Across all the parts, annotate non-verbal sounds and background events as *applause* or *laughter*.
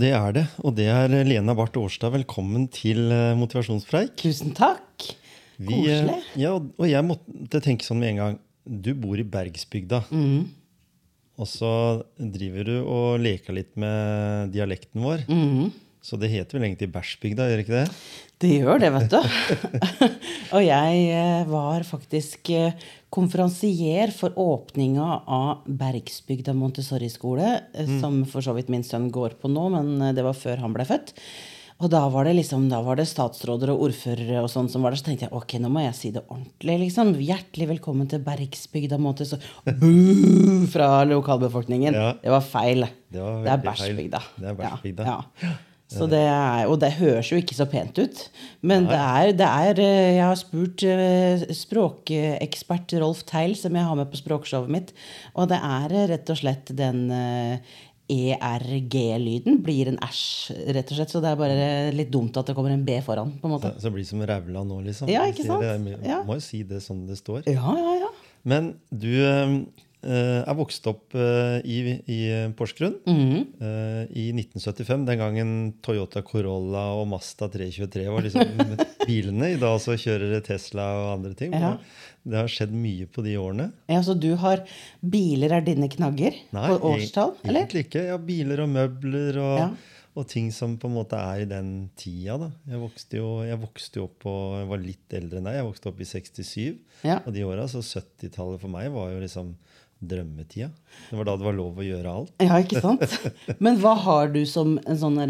Det er det. Og det er Lena Barth Årstad. Velkommen til eh, motivasjonspreik. Tusen takk. Vi, eh, Koselig. Ja, og jeg måtte tenke sånn med en gang. Du bor i Bergsbygda. Mm. Og så driver du og leker litt med dialekten vår. Mm. Så det heter vel egentlig Bæsjbygda, gjør ikke det? Det gjør det, vet du. *laughs* og jeg eh, var faktisk eh, konferansier for åpninga av Bergsbygda Montessori-skole, mm. som for så vidt min sønn går på nå, men eh, det var før han ble født. Og da var det liksom, da var det statsråder og ordførere og sånn som var der. Så tenkte jeg ok, nå må jeg si det ordentlig. liksom. Hjertelig velkommen til Bergsbygda Montessori. *laughs* Buh! Fra lokalbefolkningen. Ja. Det var feil. Det Det er Bergsbygda. Det er Bergsbygda. Ja, ja. *laughs* Så det er, og det høres jo ikke så pent ut. Men det er, det er eh, Jeg har spurt eh, språkekspert Rolf Teil, som jeg har med på språkshowet mitt, og det er eh, rett og slett den ERG-lyden blir en æsj, rett og slett. Så det er bare litt dumt at det kommer en B foran. på en måte. Så, så blir det som rævla nå, liksom. Ja, ikke sant? Jeg må jo si det sånn det står. Ja, ja, ja. Men du eh, er vokst opp eh, i, i Porsgrunn mm. eh, i 1975. Den gangen Toyota Corolla og Masta 323 var liksom *laughs* bilene. I dag så kjører det Tesla og andre ting. Ja. Det har skjedd mye på de årene. ja. Så du har Biler er dine knagger på årstall, Nei, eller? egentlig ikke. Ja, biler og møbler og, Ja. og ting som på en måte er i den tida. da. Jeg vokste jo, jeg vokste jo opp på, jeg var litt eldre enn deg. Jeg vokste opp i 67 Ja. Og de åra. Så 70-tallet for meg var jo liksom drømmetida. Det var da det var lov å gjøre alt. Ja, ikke sant? *laughs* Men hva har du som en sånn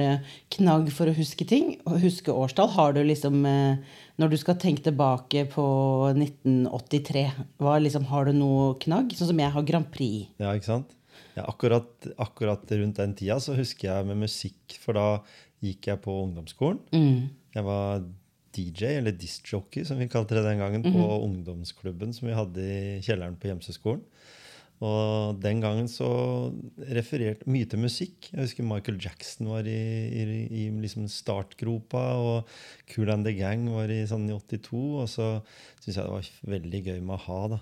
knagg for å huske ting? Å Huske årstall? Har du liksom eh, Når du skal tenke tilbake på 1983, hva liksom, har du noe knagg? Sånn som jeg har Grand Prix. Ja, ikke sant? Ja, akkurat, akkurat rundt den tida så husker jeg med musikk, for da gikk jeg på ungdomsskolen. Jeg var DJ, eller discjockey, som vi kalte det den gangen, på ungdomsklubben som vi hadde i kjelleren på Gjemseskolen. Og den gangen så refererte mye til musikk. Jeg husker Michael Jackson var i, i, i liksom startgropa, og Cool and the Gang var i sånn i 82. Og så syns jeg det var veldig gøy med a-ha. da.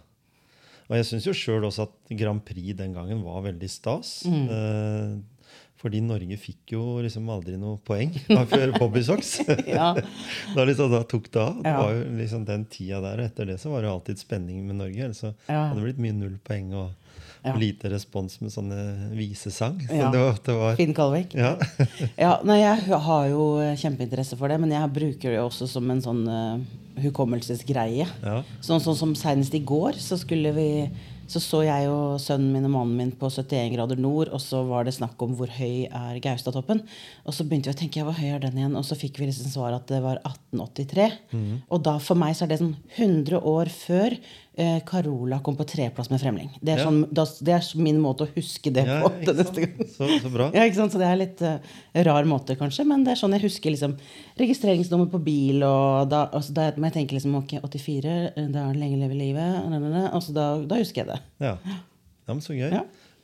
Og jeg syns jo sjøl også at Grand Prix den gangen var veldig stas. Eh, fordi Norge fikk jo liksom aldri noe poeng *laughs* da før Bobby Socks. *laughs* Ja. *laughs* da, liksom, da tok det av. Det var jo liksom den tida der, og etter det så var det alltid spenning med Norge. Ellers så Ja. hadde det blitt mye null poeng og, Ja. lite respons med sånne visesang. Så Ja. det var, det var Finn Kalvik. ja. *laughs* Ja, nei, jeg har jo eh, kjempeinteresse for det, men jeg bruker det også som en sånn uh, hukommelsesgreie. Ja. Sånn, sånn som senest i går, så skulle vi så så jeg og sønnen min og mannen min på 71 grader nord, og så var det snakk om hvor høy er Gaustatoppen. Og så begynte vi å tenke ja, hvor høy er den igjen? Og så fikk vi liksom svar at det var 1883. Og da for meg så er det sånn 100 år før Carola kom på treplass med Fremling. Det er, Ja. sånn, det er min måte å huske det Ja, på. til neste gang. Så, så bra. *laughs* Ja? Så det er litt uh, rar måte, kanskje. Men det er sånn jeg husker liksom registreringsnummer på bil. Og da, altså, da jeg tenker liksom ok, 84, eh, da er det lenge leve livet. Altså, da, da husker jeg det. Ja. ja, men så gøy.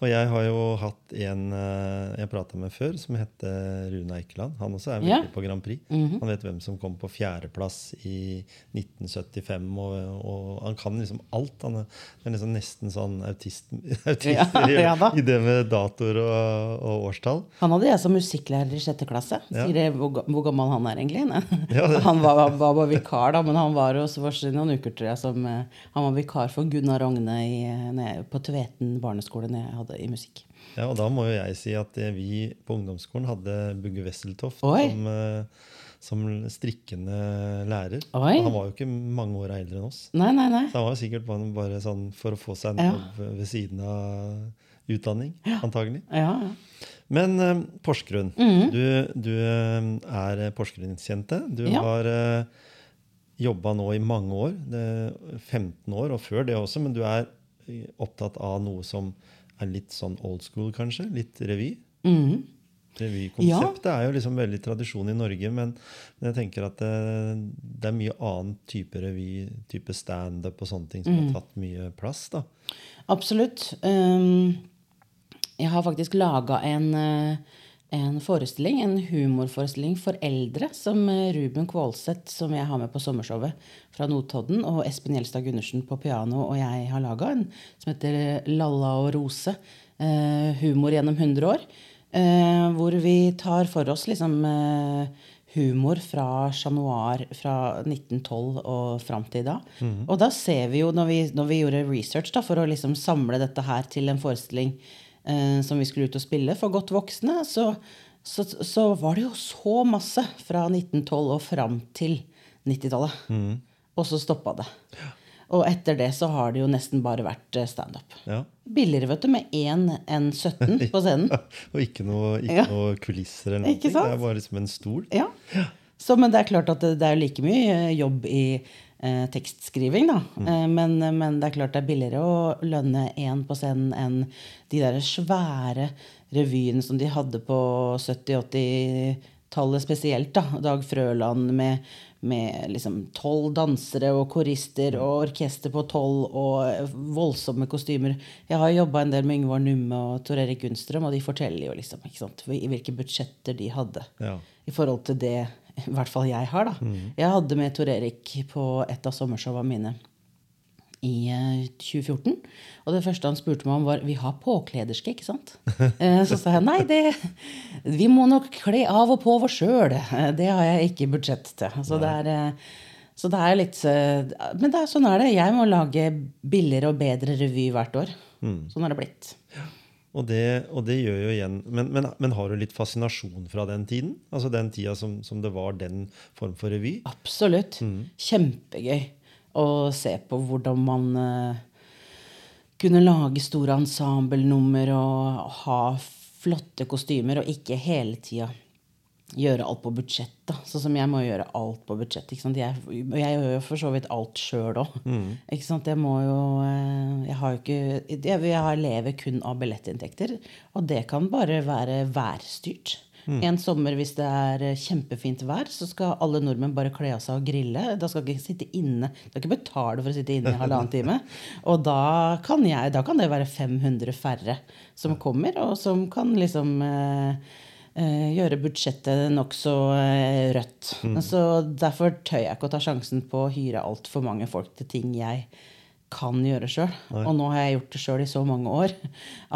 Og jeg har jo hatt en eh, jeg prata med før, som heter Rune Eikeland. Han også er veldig Ja. Mhm. på Grand Prix. Han vet hvem som kom på fjerdeplass i 1975, og, og han kan liksom alt. Han er, liksom nesten sånn autist, *laughs* autist Ja, i, ja i det med datoer og, og årstall. Han hadde jeg som musikklærer i sjette klasse. Sier det hvor, hvor gammel han er egentlig? Ja, Han var, var bare vikar, da, men han var oss i noen uker, tror jeg, som eh, Han var vikar for Gunnar Rogne i, eh, på Tveten barneskole når jeg hadde i musikk. Ja, og da må jo jeg si at eh, vi på ungdomsskolen hadde Bugge Wesseltoft som, eh, som strikkende lærer. Oi. Han var jo ikke mange år eldre enn oss. Nei, nei, nei. Så han var jo sikkert bare, bare sånn for å få seg en Ja. jobb ved siden av utdanning, antagelig. Ja, ja. Men eh, Porsgrunn. Du, du eh, er porsgrunnsjente. Du Ja. har uh, jobba nå i mange år, det, 15 år og før det også, men du er opptatt av noe som er litt sånn old school, kanskje. Litt revy. Mm. Revykonseptet er jo liksom veldig tradisjon i Norge, men, men jeg tenker at det, det, er mye annen type revy, type standup og sånne ting, som har tatt mye plass. da. Absolutt. Um, jeg har faktisk laga en, eh, en forestilling, en humorforestilling for eldre, som eh, Ruben Kvålseth, som jeg har med på sommershowet fra Notodden, og Espen Gjelstad Gundersen på piano og jeg har laga, som heter Lalla og Rose. Eh, humor gjennom 100 år. Eh, hvor vi tar for oss liksom eh, humor fra Chat Noir fra 1912 og fram til da. Mm. Og da ser vi jo, når vi, når vi gjorde research da, for å liksom samle dette her til en forestilling uh, som vi skulle ut og spille for godt voksne, så, så, så, var det jo så masse fra 1912 og fram til 90-tallet. Mm. Og så stoppa det. Ja. Og etter det så har det jo nesten bare vært eh, standup. Ja. Billigere vet du, med én enn 17 *laughs* på scenen. ja, og ikke noe, ikke ja. noe kulisser eller noe. Det er bare liksom en stol. Ja. Så, men det er klart at det, det er like mye eh, jobb i eh, tekstskriving, da. Mm. Eh, men, men, det er klart det er billigere å lønne én på scenen enn de der svære revyene som de hadde på 70-80-tallet spesielt. da. Dag Frøland med med liksom tolv dansere og korister og orkester på tolv og voldsomme kostymer. Jeg har jobba en del med Yngvar Numme og Tor Erik Gunstrøm, og de forteller jo liksom sant, hvilke budsjetter de hadde ja. i forhold til det *laughs* i hvert fall jeg har. da. Mm. Jeg hadde med Tor Erik på et av sommershowene mine i 2014. Eh, og det første han spurte meg om, var vi har påklederske, ikke sant? *laughs* Eh, så sa jeg nei, det, vi må nok kle av og på oss sjøl. Eh, det har jeg ikke budsjett til. Så det, er, så det er litt Men det er, sånn er det. Jeg må lage billigere og bedre revy hvert år. Mm. Sånn har det blitt. Og det, og det, gjør jo igjen men, men, men, har du litt fascinasjon fra den tiden? Altså den tida som, som det var den form for revy? Absolutt. Mm. Kjempegøy å se på hvordan man uh, kunne lage store ensemblenummer og ha flotte kostymer, og ikke hele tida gjøre alt på budsjett. da, Sånn som jeg må gjøre alt på budsjett. ikke sant? Jeg, jeg gjør jo for så vidt alt sjøl òg. Mm. Ikke sant? Jeg må jo eh, Jeg har jo ikke Jeg, jeg lever kun av billettinntekter. Og det kan bare være værstyrt. Mm. En sommer hvis det er eh, kjempefint vær, så skal alle nordmenn bare kle av seg og grille. Da skal ikke sitte inne. Da skal ikke betale for å sitte inne i halvannen *laughs* time. Og da kan, jeg, da kan, det være 500 færre som kommer, og som kan liksom eh, gjøre budsjettet nokså eh, rødt. Mm. Så derfor tør jeg ikke å ta sjansen på å hyre altfor mange folk til ting jeg kan gjøre sjøl. Og nå har jeg gjort det sjøl i så mange år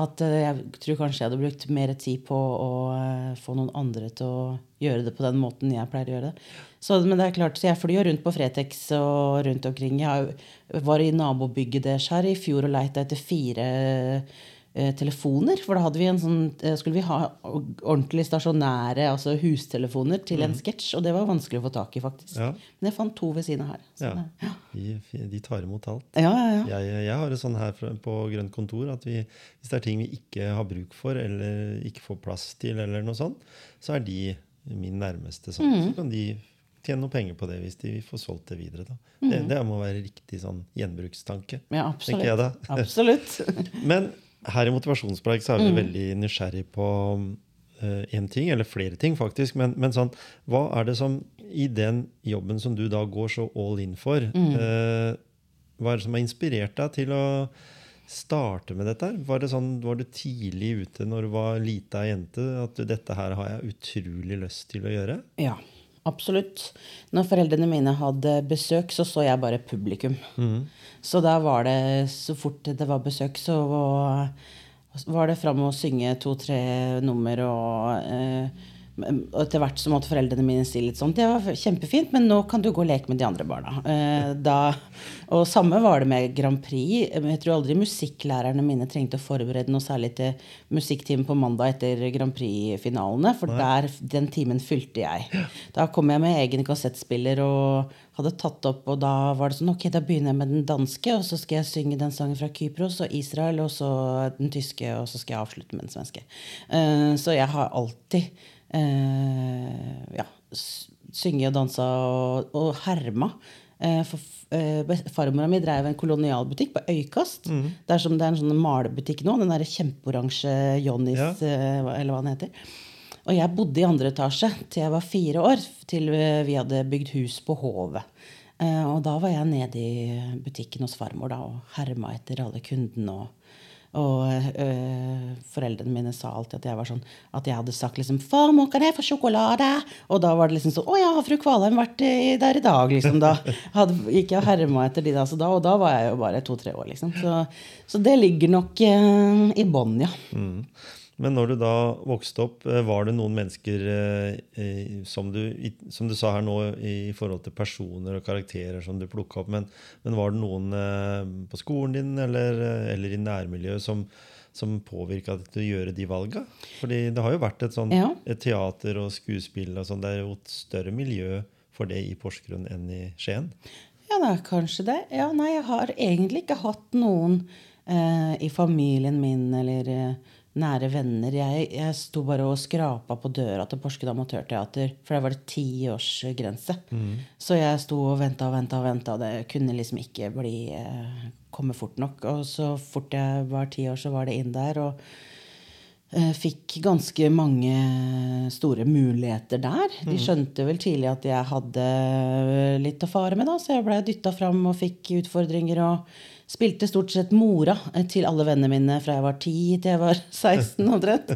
at eh, jeg tror kanskje jeg hadde brukt mer tid på å eh, få noen andre til å gjøre det på den måten jeg pleier å gjøre det. Så, men det er klart, så jeg flyr rundt på Fretex og rundt omkring. Jeg var i nabobygget deres her i fjor og leita etter fire Eh, telefoner. For da vi en sånn, eh, skulle vi ha ordentlig stasjonære altså hustelefoner til en mm. sketsj. Og det var vanskelig å få tak i, faktisk. Ja. Men jeg fant to ved siden av her. Ja. Ja. De, de, tar imot alt. Jeg, jeg, har det sånn her på Grønt kontor at vi, hvis det er ting vi ikke har bruk for, eller ikke får plass til, eller noe sånt, så er de min nærmeste. Sånn. Mm. Så kan de tjene noe penger på det hvis de får solgt det videre. Mm. Det, det, må være riktig sånn gjenbrukstanke. Ja, absolutt. *laughs* Men her i Motivasjonspreik så er vi mm. veldig nysgjerrig på én uh, ting, eller flere ting, faktisk. Men, men, sånn, hva er det som i den jobben som du da går så all in for, mm. uh, hva er det som har inspirert deg til å starte med dette? Var, det sånn, var du tidlig ute når du var lita jente, at du, dette her har jeg utrolig lyst til å gjøre? Ja. Absolutt. Når foreldrene mine hadde besøk, så så jeg bare publikum. Mm. Så da var det så fort det var besøk, så var det fram å synge to-tre nummer og eh, og etter hvert så måtte foreldrene mine si litt sånn Det var kjempefint, men nå kan du gå og leke med de andre barna. Eh, da, og samme var det med Grand Prix. Jeg tror aldri musikklærerne mine trengte å forberede noe særlig til musikktimen på mandag etter Grand Prix-finalene, for der, den timen fylte jeg. Da kom jeg med egen kassettspiller og hadde tatt opp, og da var det sånn Ok, da begynner jeg med den danske, og så skal jeg synge den sangen fra Kypros og Israel, og så den tyske, og så skal jeg avslutte med den svenske. Uh, så jeg har alltid uh, ja, synge og dansa og, og herma Uh, for uh, farmora mi drev en kolonialbutikk på Øykast. Det er som det er en sånn malebutikk nå. Den derre kjempeoransje Johnnys, Ja. eller hva den heter. Og jeg bodde i andre etasje til jeg var fire år, til vi hadde bygd hus på Hovet. Eh, og da var jeg nede i butikken hos farmor da, og herma etter alle kundene. og og øh, foreldrene mine sa alltid at jeg var sånn At jeg hadde sagt liksom 'Farmor, kan jeg få sjokolade?' Og da var det liksom sånn 'Å ja, har fru Kvalheim vært der i dag?' liksom da hadde, gikk jeg og herma etter de da, da. Og da var jeg jo bare to-tre år, liksom. Så, så det ligger nok øh, i bånn, ja. Men når du da vokste opp, eh, var det noen mennesker eh, som, du, som du sa her nå, i forhold til personer og karakterer som du plukka opp, men, men var det noen eh, på skolen din eller, eller i nærmiljøet som, som påvirka deg til å gjøre de valga? Fordi det har jo vært et sånn Ja. et teater og skuespill og sånn. Det er jo et større miljø for det i Porsgrunn enn i Skien. Ja, det er kanskje det. Ja, nei, jeg har egentlig ikke hatt noen eh, i familien min eller eh, nære venner. Jeg, jeg sto bare og skrapa på døra til Porsgrunn Amatørteater, for der var det tiårsgrense. Så jeg sto og venta og venta og venta, det kunne liksom ikke bli eh, komme fort nok. Og så fort jeg var ti år, så var det inn der. og eh, fikk ganske mange store muligheter der. De skjønte vel tidlig at jeg hadde litt å fare med, da, så jeg blei dytta fram og fikk utfordringer. og Spilte stort sett mora eh, til alle vennene mine fra jeg var 10 til jeg var *laughs* 16 omtrent.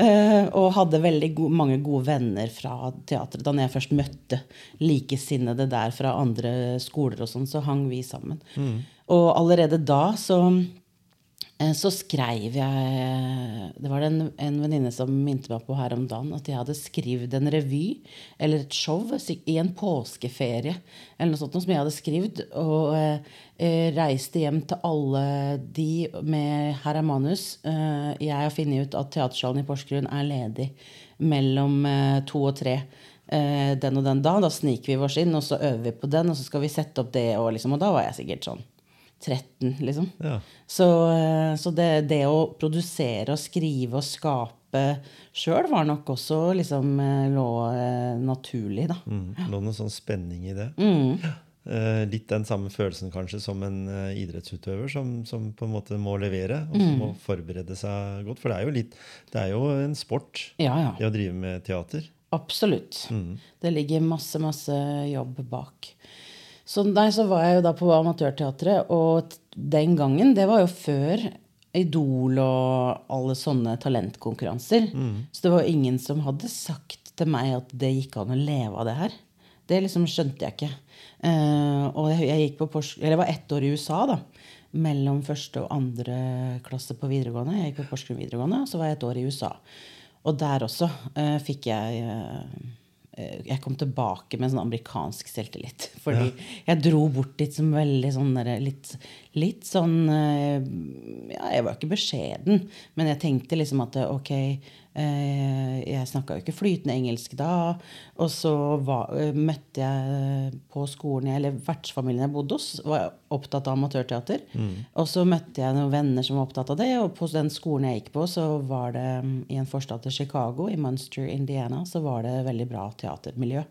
Eh, og hadde veldig go mange gode venner fra teatret. Da jeg først møtte likesinnede der fra andre skoler og sånn, så hang vi sammen. Og allerede da så så skrev jeg Det var en, en venninne som minte meg på her om dagen at jeg hadde skrevet en revy eller et show i en påskeferie eller noe sånt som jeg hadde skrevet. Og eh, eh, reiste hjem til alle de med Her er manus. Eh, jeg har funnet ut at Teatersalen i Porsgrunn er ledig mellom eh, to og tre. eh, Den og den da. Da sniker vi oss inn, og så øver vi på den, og så skal vi sette opp det. Og, liksom, og da var jeg sikkert sånn 13, liksom. Ja. Så, eh, så det, det å produsere og skrive og skape sjøl var nok også liksom eh, lå eh, naturlig, da. Mm. Lå noe sånn spenning i det. Eh, litt den samme følelsen kanskje som en uh, idrettsutøver som, som på en måte må levere og som må forberede seg godt. For det er jo, litt, det er jo en sport, Ja, ja. det å drive med teater. Absolutt. Det ligger masse, masse jobb bak. Så, nei, så var jeg jo da på Amatørteatret, og den gangen, det var jo før Idol og alle sånne talentkonkurranser. Så det var jo ingen som hadde sagt til meg at det gikk an å leve av det her. Det liksom skjønte jeg ikke. Uh, og jeg, jeg gikk på Pors eller jeg var ett år i USA, da. Mellom første og andre klasse på videregående. Jeg gikk på Porsgrunn videregående, og så var jeg et år i USA. Og der også uh, fikk jeg eh, Jeg kom tilbake med en sånn amerikansk selvtillit. *laughs* Fordi jeg dro bort dit som veldig sånn litt, litt sånn eh, Ja, jeg var ikke beskjeden, men jeg tenkte liksom at ok eh, Jeg snakka jo ikke flytende engelsk da. Og så var, eh, møtte jeg på skolen eller vertsfamilien jeg bodde hos, var opptatt av amatørteater. Og så møtte jeg noen venner som var opptatt av det, og på den skolen jeg gikk på, så var det mm, i en forstad til Chicago, i Munster, Indiana, så var det veldig bra teatermiljø.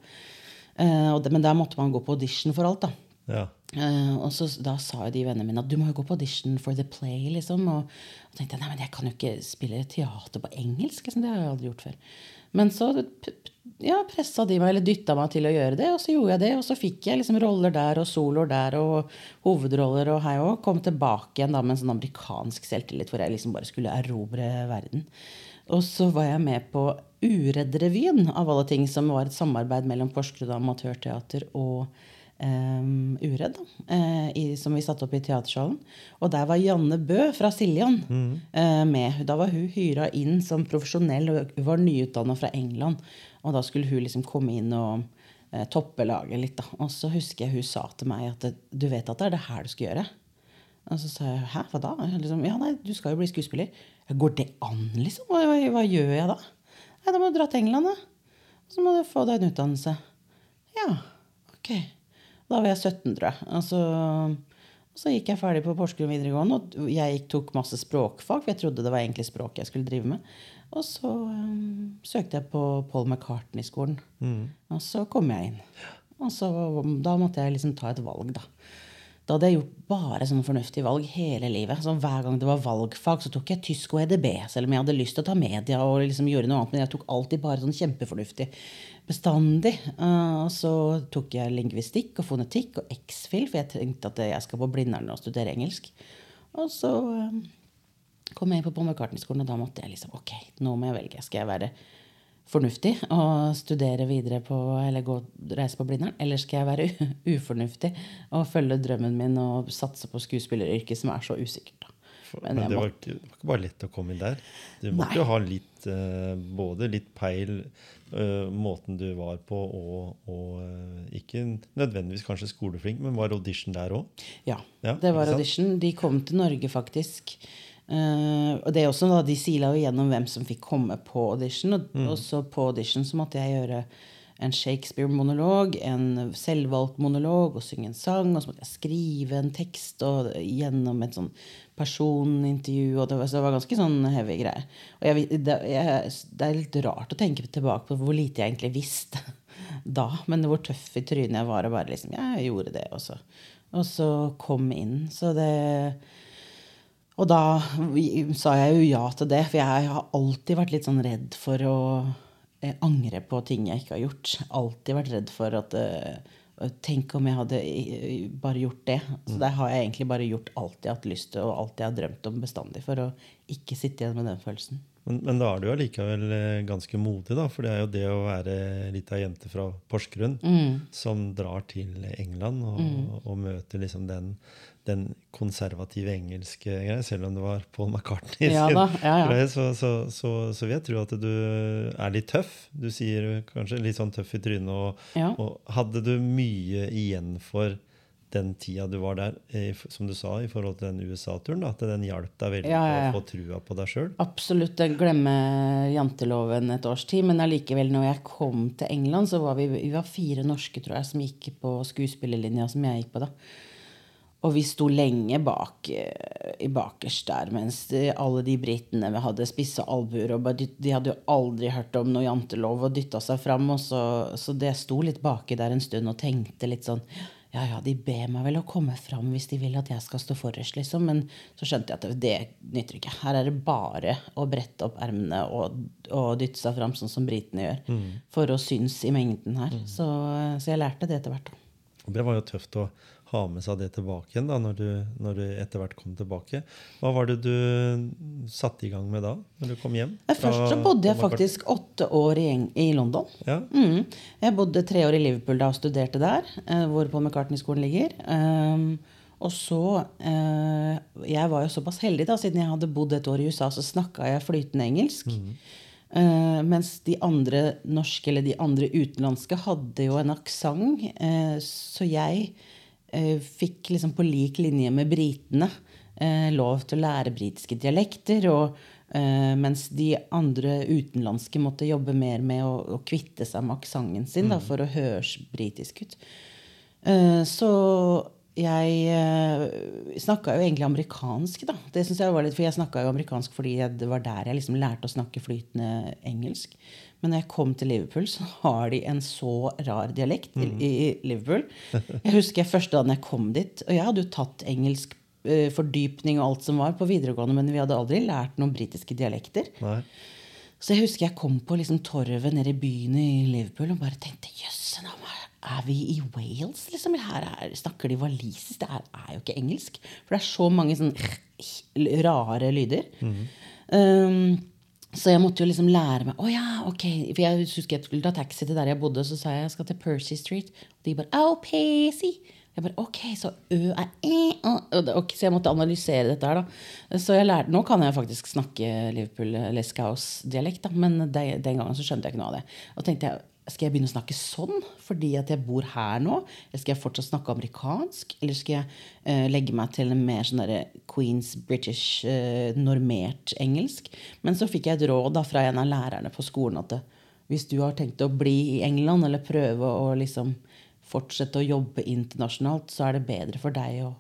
Eh, men der måtte man gå på audition for alt, da. Ja. Eh, og så, da sa jo de vennene mine at du må jo gå på audition for The Play. liksom, Og, og tenkte jeg nei, men jeg kan jo ikke spille teater på engelsk. Liksom, det har jeg aldri gjort før. Men så ja, pressa de meg, eller dytta meg til å gjøre det, og så gjorde jeg det. Og så fikk jeg liksom roller der og soloer der og hovedroller og hei og kom tilbake igjen da med en sånn amerikansk selvtillit hvor jeg liksom bare skulle erobre verden. Og så var jeg med på Uredd-revyen, av alle ting, som var et samarbeid mellom Porsgrunn Amatørteater og um, Uredd, eh, i, som vi satte opp i Teatersalen. Og der var Janne Bø fra Siljan eh, med. Da var hun hyra inn som profesjonell, og var nyutdanna fra England. Og da skulle hun liksom komme inn og uh, toppe laget litt. da. Og så husker jeg hun sa til meg at du vet at det er det her du skal gjøre. Og så sa jeg hæ, hva da? Liksom, ja, nei, du skal jo bli skuespiller. Går det an, liksom? Hva, hva, hva gjør jeg da? Nei, da må du dra til England, da. Så må du få deg en utdannelse. Ja, ok. Da var jeg 17, tror jeg. Altså, så, gikk jeg ferdig på Porsgrunn videregående, og jeg tok masse språkfag, for jeg trodde det var egentlig språk jeg skulle drive med. Og så um, søkte jeg på Paul McCartney-skolen. Og så kom jeg inn. Og så, da måtte jeg liksom ta et valg, da. Da hadde jeg gjort bare sånne fornuftige valg hele livet. Så hver gang det var valgfag, så tok jeg tysk og EDB. Selv om jeg hadde lyst til å ta media og liksom gjøre noe annet. Men jeg tok alltid bare sånn kjempefornuftig. Bestandig. Og så tok jeg lingvistikk og fonetikk og X-fil, for jeg tenkte at jeg skal på Blindern og studere engelsk. Og så uh, kom jeg inn på Paul McCartney-skolen, og da måtte jeg liksom Ok, nå må jeg velge. Skal jeg være fornuftig og studere videre på, eller gå, reise på Blindern? Eller skal jeg være *laughs* ufornuftig og følge drømmen min og satse på skuespilleryrket, som er så usikkert? da? Men, Men det, var ikke, det, var ikke, bare lett å komme inn der. Du måtte jo ha litt uh, både litt peil, uh, måten du var på, og, og uh, ikke nødvendigvis kanskje skoleflink, men var audition der òg? Ja, ja, det var audition. De kom til Norge faktisk og det er også da, De sila jo gjennom hvem som fikk komme på audition. Og mm. også på audition så måtte jeg gjøre en Shakespeare-monolog, en selvvalgt monolog og synge en sang. Og så måtte jeg skrive en tekst og gjennom et sånn personintervju. og Det var, så det var ganske sånn heavy greier. Og jeg, det, jeg, det, er litt rart å tenke tilbake på hvor lite jeg egentlig visste *laughs* da. Men hvor tøff i trynet jeg var og bare liksom jeg gjorde det, også. og så kom inn. Så det og da sa jeg jo ja til det, for jeg har alltid vært litt sånn redd for å angre på ting jeg ikke har gjort. Alltid vært redd for at uh, Tenk om jeg hadde bare gjort det. Så der har jeg egentlig bare gjort alt jeg har hatt lyst til, og alt jeg har drømt om bestandig, for å ikke sitte igjen med den følelsen. Men, men, da er du allikevel eh, ganske modig, da. For det er jo det å være litt av jente fra Porsgrunn mm. som drar til England og, mm. og møter liksom den, den, konservative engelske greia. Selv om det var Paul McCartney ja, sin ja, ja. greie, så, så, så, så, vil jeg tro at du er litt tøff. Du sier kanskje litt sånn tøff i trynet. Og, og hadde du mye igjen for den tida du var der, som du sa, i forhold til den USA-turen? At den hjalp deg veldig ja, ja, ja. å få trua på deg sjøl? Absolutt. Jeg glemmer janteloven et års tid. Men allikevel, når jeg kom til England, så var vi, vi var fire norske tror jeg, som gikk på skuespillerlinja som jeg gikk på da. Og vi sto lenge bak eh, i bakerst der, mens alle de britene hadde spisse albuer. og De hadde jo aldri hørt om noe jantelov og dytta seg fram. Så, så det sto litt baki der en stund og tenkte litt sånn ja, ja, de ber meg vel å komme fram hvis de vil at jeg skal stå forrest, liksom. Men så skjønte jeg at det nytter ikke. Her er det bare å brette opp ermene og, og, dytte seg fram, sånn som britene gjør, mm. for å synes i mengden her. Mm. Så, så, jeg lærte det etter hvert. Det var jo tøft å ha med seg det tilbake igjen da, når du, når du etter hvert kom tilbake. Hva var det du satte i gang med da, når du kom hjem? Først så bodde jeg faktisk åtte år i, i London. Ja. Mm. Jeg bodde tre år i Liverpool da og studerte der, eh, hvor Paul McCartney-skolen ligger. Um, og så eh, Jeg var jo såpass heldig, da, siden jeg hadde bodd et år i USA, så snakka jeg flytende engelsk. Mm. Uh, mens de andre norske eller de andre utenlandske hadde jo en aksent. Uh, så jeg Eh, fikk liksom på lik linje med britene eh, lov til å lære britiske dialekter. Og, eh, mens de andre utenlandske måtte jobbe mer med å, å kvitte seg med aksenten sin da, mm. for å høres britisk ut. så jeg uh, snakka jo egentlig amerikansk, da. Det synes jeg var litt, For jeg snakka jo amerikansk fordi det var der jeg liksom lærte å snakke flytende engelsk. Men når jeg kom til Liverpool, så har de en så rar dialekt mm. i, i, Liverpool. Jeg husker jeg første dagen jeg kom dit, og jeg hadde jo tatt engelsk eh, fordypning og alt som var på videregående, men vi hadde aldri lært noen britiske dialekter. Nei. Så jeg husker jeg kom på liksom torvet nede i byen i Liverpool og bare tenkte jøss, er vi i Wales, liksom? Her er, snakker de walisisk? Det er, er, jo ikke engelsk. For det er så mange sånn rare lyder. Mm. Um, så jeg måtte jo liksom lære meg Å oh, ja, ok. For jeg husker jeg skulle ta taxi til der jeg bodde, så sa jeg jeg skal til Percy Street. Og de bare oh, Percy. Jeg bare, ok, Så ø er e, okay, Så jeg måtte analysere dette her. da. Så jeg lærte, Nå kan jeg faktisk snakke Liverpool-Lescaus-dialekt, men de, den gangen så skjønte jeg ikke noe av det. Og tenkte jeg, skal jeg begynne å snakke sånn fordi at jeg bor her nå? Eller skal jeg fortsatt snakke amerikansk? Eller skal jeg uh, legge meg til en mer sånn Queens British uh, normert engelsk? Men så fikk jeg et råd da, fra en av lærerne på skolen at hvis du har tenkt å bli i England eller prøve å liksom fortsette å jobbe internasjonalt, så er det bedre for deg å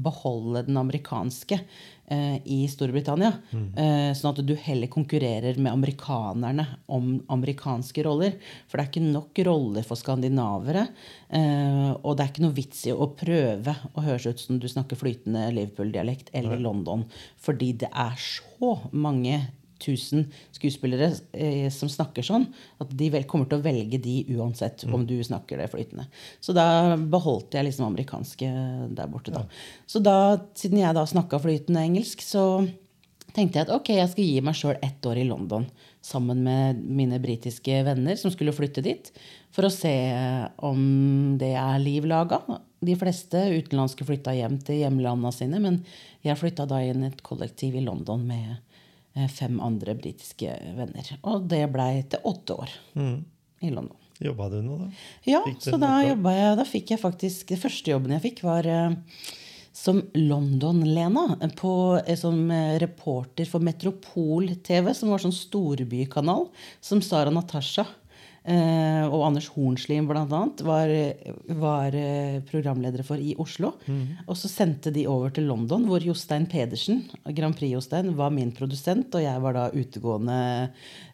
beholde den amerikanske eh, i Storbritannia. Mm. sånn at du heller konkurrerer med amerikanerne om amerikanske roller. For det er ikke nok roller for skandinavere. Eh, og det er ikke noe vits i å prøve å høres ut som du snakker flytende Liverpool-dialekt eller London. Fordi det er så mange tusen skuespillere eh, som snakker sånn, at de vel kommer til å velge de uansett om du snakker det flytende. Så da beholdt jeg liksom amerikanske der borte, da. Så da, siden jeg da snakka flytende engelsk, så tenkte jeg at ok, jeg skal gi meg sjøl ett år i London sammen med mine britiske venner som skulle flytte dit, for å se om det er liv laga. De fleste utenlandske flytta hjem til hjemlanda sine, men jeg flytta da inn i et kollektiv i London med fem andre britiske venner. Og det blei til åtte år i London. Jobba du nå, da? Ja, så da jobba jeg Da fikk jeg faktisk Den første jobben jeg fikk, var eh, som London-Lena. Eh, som eh, reporter for Metropol-TV, som var sånn storbykanal. Som Sara Natasha eh, og Anders Hornslien annet var, var eh, programledere for i Oslo. Og så sendte de over til London, hvor Jostein Pedersen, Grand Prix-Jostein, var min produsent, og jeg var da utegående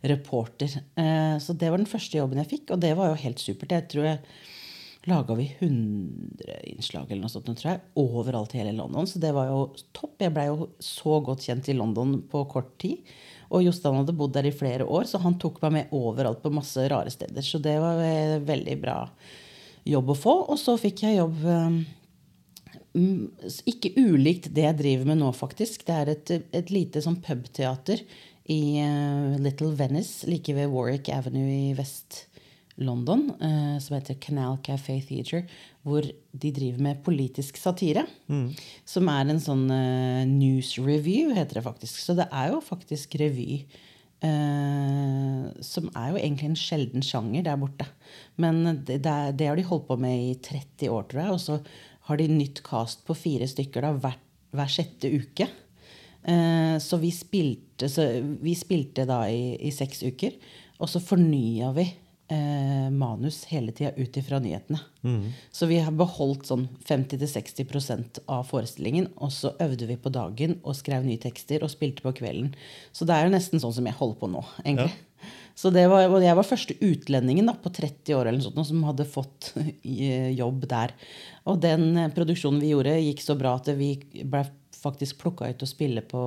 reporter. Eh, så det var den første jobben jeg fikk, og det var jo helt supert. Jeg tror jeg laga vi 100 innslag eller noe sånt, tror jeg, overalt i hele London. Så det var jo topp. Jeg blei jo så godt kjent i London på kort tid. Og Jostein hadde bodd der i flere år, så han tok meg med overalt på masse rare steder. Så det var eh, veldig bra jobb å få. Og så fikk jeg jobb eh, mm, ikke ulikt det jeg driver med nå, faktisk. Det er et, et lite sånn pubteater i eh, Little Venice, like ved Warwick Avenue i Vest-London, eh, som heter Canal Café Theatre, hvor de driver med politisk satire. Som er en sånn eh, news review, heter det faktisk. Så det er jo faktisk revy. eh, som er jo egentlig en sjelden sjanger der borte. Men det, det, det har de holdt på med i 30 år, tror jeg. Og så har de nytt cast på fire stykker da, hver, hver sjette uke. Eh, så, vi spilte, så vi spilte da i, i seks uker. Og så fornya vi eh, manus hele tida ut ifra nyhetene. Så vi har beholdt sånn 50-60% av forestillingen. Og så øvde vi på dagen og skrev nye tekster og spilte på kvelden. Så det er jo nesten sånn som jeg holder på nå, egentlig. Så det var, og jeg var første utlendingen da, på 30 år eller noe sånt, som hadde fått eh, jobb der. Og den eh, produksjonen vi gjorde, gikk så bra at vi ble faktisk plukka ut og å spille på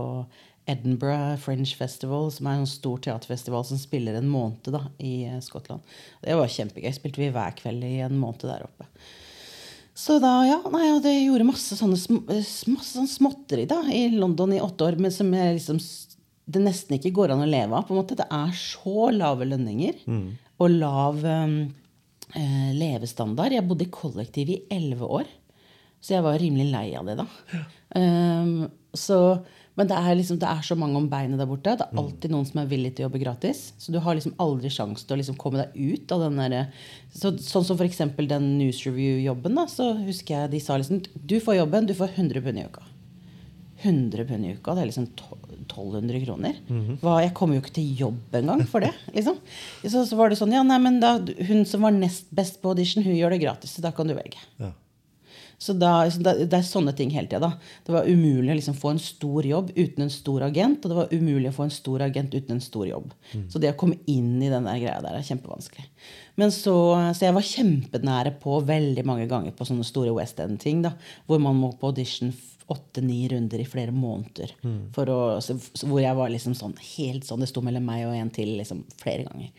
Edinburgh Fringe Festival, som er en stor teaterfestival som spiller en måned da, i eh, Skottland. Det var kjempegøy. Spilte vi hver kveld i en måned der oppe. Så da, ja, nei, og det gjorde masse sånne, sm masse sånn småtteri da, i London i åtte år, men som jeg liksom det nesten ikke går an å leve av. på en måte. Det er så lave lønninger og lav um, eh, levestandard. Jeg bodde i kollektiv i elleve år, så jeg var rimelig lei av det da. Um, så, men det er, liksom, det er så mange om beinet der borte. Det er alltid noen som er villig til å jobbe gratis. Så du har liksom aldri sjanse til å liksom komme deg ut av den derre så, Sånn som f.eks. den news review-jobben. da, Så husker jeg de sa liksom Du får jobben, du får 100 pund i uka. 100 pund i uka. Det er liksom to- 1200 kroner. Hva, jeg kommer jo ikke til jobb engang for det. liksom. Så, så var det sånn Ja, nei, men da, hun som var nest best på audition, hun gjør det gratis. Så da kan du velge. Ja. Så da, Det er sånne ting hele tida. Det var umulig å liksom få en stor jobb uten en stor agent, og det var umulig å få en stor agent uten en stor jobb. Så det å komme inn i den der greia der er kjempevanskelig. Men så, så jeg var kjempenære på veldig mange ganger på sånne store West End-ting, da, hvor man må på audition åtte-ni runder i flere måneder. For å, så hvor jeg var liksom sånn helt sånn Det sto mellom meg og en til liksom flere ganger.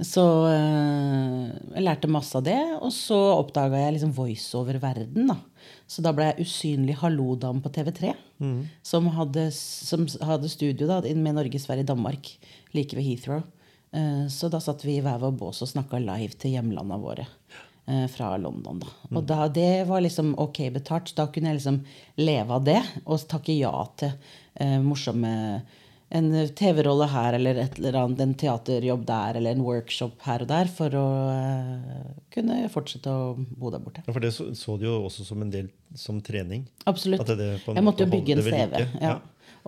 Så øh, jeg lærte masse av det. Og så oppdaga jeg liksom voiceover-verden. da. Så da ble jeg usynlig hallo-dam på TV3. Som, hadde, som hadde studio da, med Norge, Sverige, Danmark like ved Heathrow. Eh, Så da satt vi i hver vår bås og snakka live til hjemlanda våre eh, fra London. Da. Og da, det var liksom ok betalt. Da kunne jeg liksom leve av det og takke ja til uh, morsomme en TV-rolle her eller et eller annet, en teaterjobb der eller en workshop her og der for å eh, kunne fortsette å bo der borte. Ja, For det så, så du jo også som en del som trening. Absolutt. Det på en jeg måtte jo bygge en CV. Ja. Ja.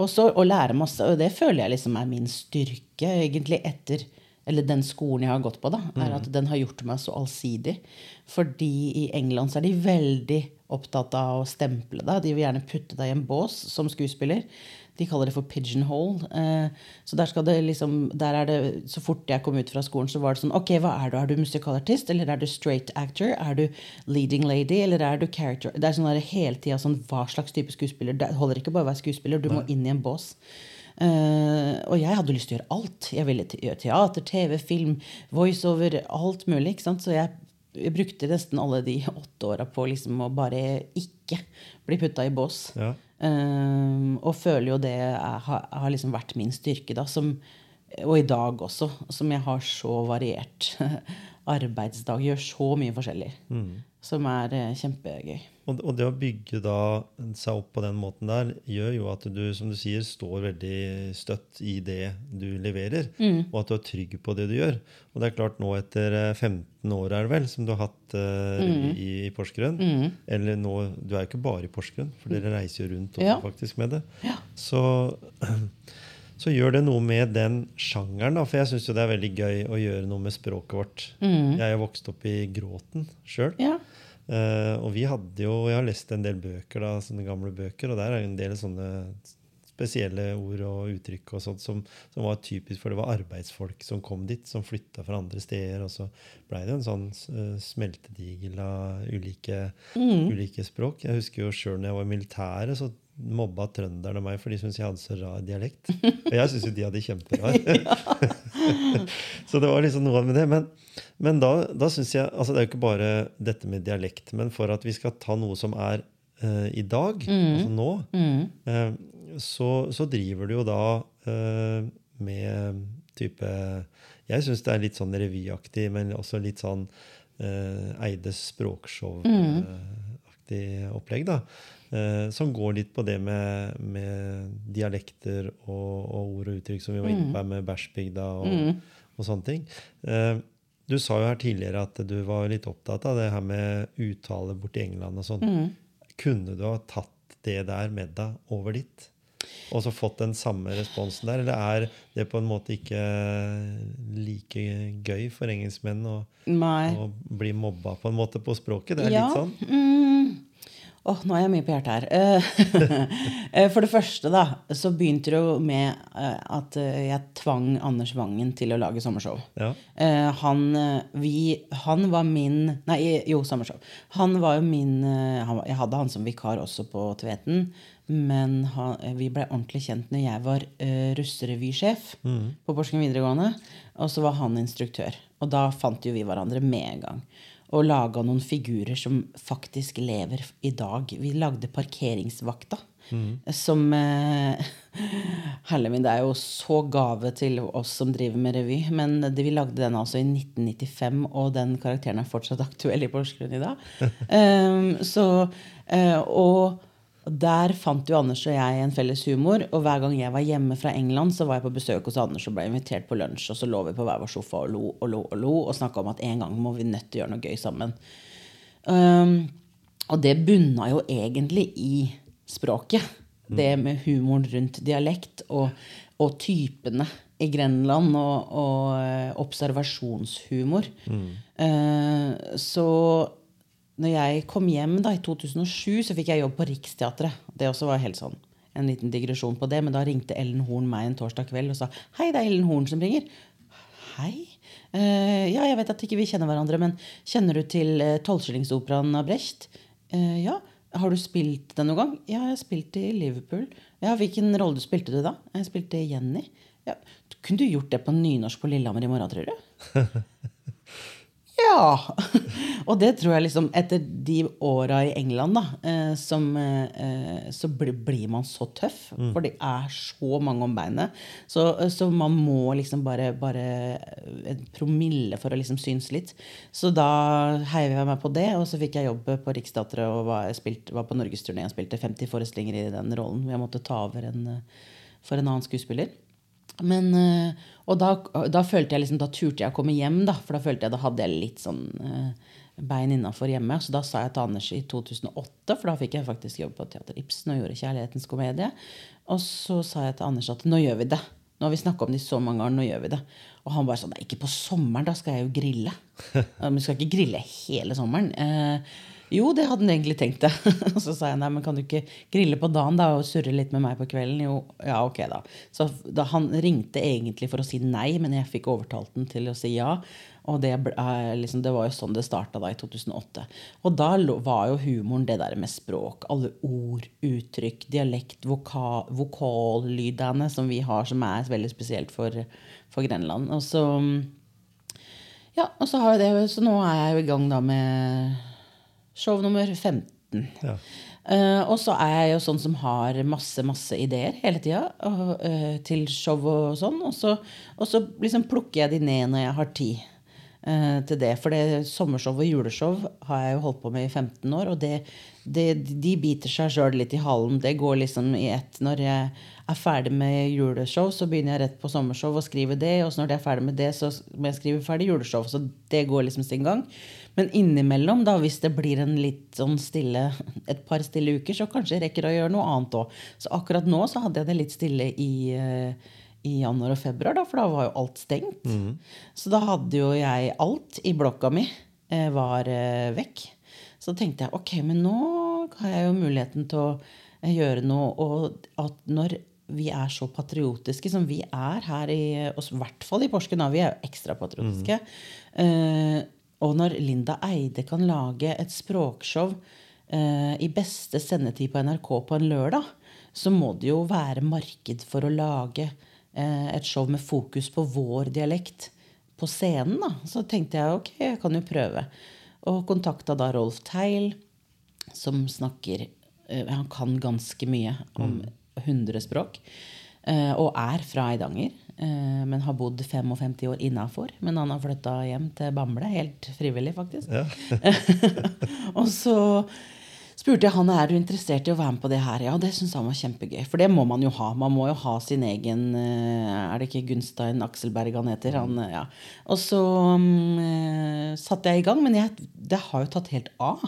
Og så å lære masse. Og det føler jeg liksom er min styrke, egentlig, etter eller den skolen jeg har gått på, da, er at den har gjort meg så allsidig. Fordi i England så er de veldig opptatt av å stemple deg. De vil gjerne putte deg i en bås som skuespiller. De kaller det for pigeonhole. Eh, så der skal det liksom der er det, Så fort jeg kom ut fra skolen, så var det sånn Ok, hva er du? Er du musikalartist? Eller er du straight actor? Er du leading lady? Eller er du character? Det er sånn der hele tida sånn Hva slags type skuespiller? Det holder ikke bare å være skuespiller, du må inn i en bås. Uh, og jeg hadde lyst til å gjøre alt. Jeg ville gjøre teater, TV, film, voiceover, alt mulig. ikke sant? Så jeg, jeg brukte nesten alle de åtte åra på liksom å bare ikke bli putta i bås. Ja. Um, og føler jo det er, har, har liksom vært min styrke, da. Som, og i dag også, som jeg har så variert *laughs* arbeidsdag. Gjør så mye forskjellig. Som er uh, kjempegøy. Og, og det å bygge da seg opp på den måten der, gjør jo at du som du sier, står veldig støtt i det du leverer. Og at du er trygg på det du gjør. Og det er klart nå etter eh, 15 år er det vel, som du har hatt eh, i, i Porsgrunn. Eller nå Du er jo ikke bare i Porsgrunn, for dere reiser jo rundt også, Ja. faktisk med det. Så, *clears throat* så gjør det noe med den sjangeren, da. For jeg syns jo det er veldig gøy å gjøre noe med språket vårt. Jeg er vokst opp i Gråten sjøl. Ja. Uh, og vi hadde jo Jeg har lest en del bøker, da, sånne gamle bøker, og der er en del sånne spesielle ord og uttrykk og sånt som, som var typisk, for det var arbeidsfolk som kom dit, som flytta fra andre steder. Og så blei det jo en sånn uh, smeltedigel av ulike, ulike språk. Jeg husker jo sjøl når jeg var i militæret, så mobba trønderne meg for de syntes jeg hadde så rar dialekt. *laughs* Og jeg syntes jo de hadde kjemperar. *laughs* *laughs* så det var liksom noe med det. Men, men da, da syns jeg altså Det er jo ikke bare dette med dialekt, men for at vi skal ta noe som er uh, i dag, altså nå, eh, så, så driver du jo da uh, med type Jeg syns det er litt sånn revyaktig, men også litt sånn Eides språkshow-aktig opplegg, da. Eh, som går litt på det med, med dialekter og, og ord og uttrykk som vi var inne på her med bæsjbygda og, og sånne ting. Eh, du sa jo her tidligere at du var litt opptatt av det her med uttale borti England og sånn. Kunne du ha tatt det der med deg over dit? Og så fått den samme responsen der? Eller er det på en måte ikke like gøy for engelskmenn å, å bli mobba på en måte på språket? Det er Ja. litt sånn. Mm. Åh, nå er jeg mye på hjertet her. *laughs* Eh, For det første, da, så begynte det jo med eh, at eh, jeg tvang Anders Wangen til å lage sommershow. Ja. Eh, Han, eh, vi, han var min Nei, jo, sommershow. Han var jo min eh, han, Jeg hadde han som vikar også på Tveten. Men han, eh, vi ble ordentlig kjent når jeg var uh, russerevysjef på Porsgrunn videregående. Og så var han instruktør. Og da fant jo vi hverandre med en gang. Og laga noen figurer som faktisk lever i dag. Vi lagde Parkeringsvakta. Som eh, *laughs* Herre min, det er jo så gave til oss som driver med revy. Men det, vi lagde den altså i 1995, og den karakteren er fortsatt aktuell i Porsgrunn i dag. um, *laughs* så, eh, og der fant jo Anders og jeg en felles humor. Og hver gang jeg var hjemme fra England, så var jeg på besøk hos Anders og ble invitert på lunsj. Og så lå vi på hver vår sofa og lo og lo og lo og snakka om at en gang må vi nødt til å gjøre noe gøy sammen. Um, og det bunna jo egentlig i språket. Det med humoren rundt dialekt og, og typene i Grenland og, og observasjonshumor. observasjonshumor. Uh, så når jeg kom hjem da i 2007, så fikk jeg jobb på Riksteatret. Det også var helt sånn en liten digresjon på det, men da ringte Ellen Horn meg en torsdag kveld og sa Hei, det er Ellen Horn som ringer. Hei? Uh, ja, jeg vet at ikke vi kjenner hverandre, men kjenner du til uh, Tolvskillingsoperaen av Brecht? Uh, ja. Har du spilt den noen gang? Ja, jeg har spilt i Liverpool. Ja, Hvilken rolle spilte du da? Jeg spilte Jenny. Ja, Kunne du gjort det på nynorsk på Lillehammer i morgen, tror du? *laughs* Ja! *laughs* Og det tror jeg liksom Etter de åra i England, da, eh, som, eh, så blir man så tøff. For det er så mange om beinet. Så, så man må liksom bare, bare en promille for å liksom synes litt. Så da heiv jeg meg på det, og så fikk jeg jobb på Riksteatret og var, spilt, var på norgesturné og spilte 50 forestillinger i den rollen. Jeg måtte ta over en, eh, for en annen skuespiller. Men, eh, og da, da følte jeg liksom, da turte jeg å komme hjem, da. For da følte jeg da hadde jeg litt sånn eh, bein innafor hjemme. Så da sa jeg til Anders i 2008, for da fikk jeg faktisk jobb på Teater Ibsen og gjorde 'Kjærlighetens komedie'. Og så sa jeg til Anders at nå gjør vi det. Nå har vi snakka om det i så mange år, nå gjør vi det. Og han bare sånn Nei, ikke på sommeren, da skal jeg jo grille. *laughs* Men vi skal ikke grille hele sommeren. Eh, jo, det hadde han egentlig tenkt det. *laughs* Og så sa jeg nei, men kan du ikke grille på dagen da og surre litt med meg på kvelden? Jo, ja, ok da. Så da, han ringte egentlig for å si nei, men jeg fikk overtalt den til å si ja. Og det, liksom, det var jo sånn det starta i 2008. Og da var jo humoren det der med språk. Alle ord, uttrykk, dialekt, voka, vokallydene som vi har, som er veldig spesielt for, for Grenland. Og så ja, og så, har jeg det, så nå er jeg jo i gang da med show nummer 15. Ja. Uh, og så er jeg jo sånn som har masse masse ideer hele tida uh, til show og sånn. Og så, og så liksom plukker jeg de ned når jeg har tid uh, til det. For det sommershow og juleshow har jeg jo holdt på med i 15 år. Og det, det, de biter seg sjøl litt i halen. Det går liksom i ett. Når jeg er ferdig med juleshow, så begynner jeg rett på sommershow og skriver det. Og når jeg er ferdig med det, så må jeg skrive ferdig juleshow. Så det går liksom sin gang. Men innimellom, da, hvis det blir en litt sånn stille, et par stille uker, så kanskje jeg rekker å gjøre noe annet òg. Så akkurat nå så hadde jeg det litt stille i, eh, i januar og februar, da, for da var jo alt stengt. Mm. Så da hadde jo jeg alt i blokka mi eh, var eh, vekk. Så tenkte jeg ok, men nå har jeg jo muligheten til å gjøre noe. Og at når vi er så patriotiske som vi er her, i, i hvert fall i Porsgrunn, vi er jo ekstra patriotiske. Mm. Og når Linda Eide kan lage et språkshow eh, i beste sendetid på NRK på en lørdag, så må det jo være marked for å lage eh, et show med fokus på vår dialekt på scenen. da. Så tenkte jeg ok, jeg kan jo prøve. Og kontakta da Rolf Teil, som snakker Han kan ganske mye om mm 100 språk. Eh, og er fra Eidanger, eh, men har bodd 55 år innafor. Men han har flytta hjem til Bamble, helt frivillig, faktisk. Ja. *laughs* og så spurte jeg han er du interessert i å være med på det her. Ja, det syntes han var kjempegøy. For det må man jo ha. Man må jo ha sin egen eh, Er det ikke Gunstein Akselberg han heter? Han, ja. Og så um, satte jeg i gang, men jeg, det har jo tatt helt av.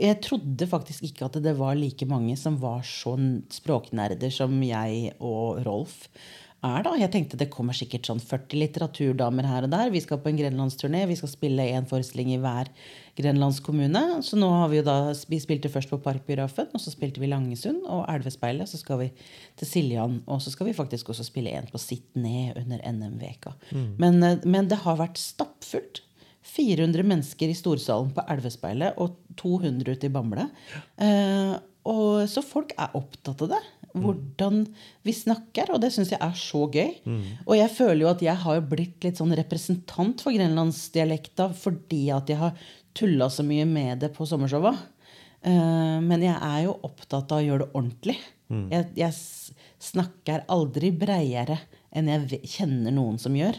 Jeg trodde faktisk ikke at det var like mange som var så språknerder som jeg og Rolf er. da. Jeg tenkte det kommer sikkert sånn 40 litteraturdamer her og der. Vi skal på en grenlandsturné. Vi skal spille én forestilling i hver grenlandskommune. Så nå har vi jo da, vi spilte først på Parkbiografen, og så spilte vi Langesund og Elvespeilet. Så skal vi til Siljan, og så skal vi faktisk også spille en på Sitt ned under NM-veka. Mm. Men, eh, men det har vært stappfullt. 400 mennesker i storsalen på Elvespeilet og 200 ute i Bamble. Eh, og, så folk er opptatt av det. Hvordan vi snakker. Og det syns jeg er så gøy. Mm. Og jeg føler jo at jeg har blitt litt sånn representant for grenlandsdialekta fordi at jeg har tulla så mye med det på sommershowa. Uh, men jeg er jo opptatt av å gjøre det ordentlig. Mm. Jeg, jeg snakker aldri breiere enn jeg kjenner noen som gjør.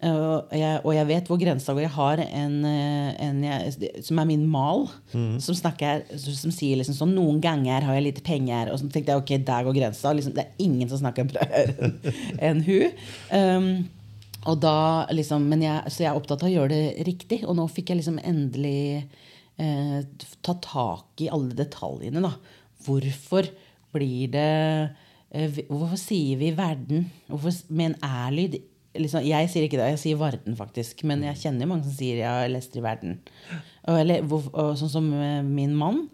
Og jeg, og jeg, vet hvor grensa går. Jeg har en, eh, en jeg, som er min mal, mm. som, snakker, som sier liksom sånn Noen ganger har jeg lite penger. Og så tenkte jeg ok, der går grensa. Liksom, det er ingen som snakker bredere *laughs* enn hun. Um, og da liksom, men jeg, så jeg er opptatt av å gjøre det riktig. Og nå fikk jeg liksom endelig eh, ta tak i alle detaljene. da. Hvorfor blir det eh, Hvorfor sier vi 'verden' hvorfor, med en æ-lyd liksom, Jeg sier ikke det, jeg sier Varden, faktisk. Men jeg kjenner jo mange som sier 'jeg har lest i verden'. Og, eller, og, sånn som eh, min mann.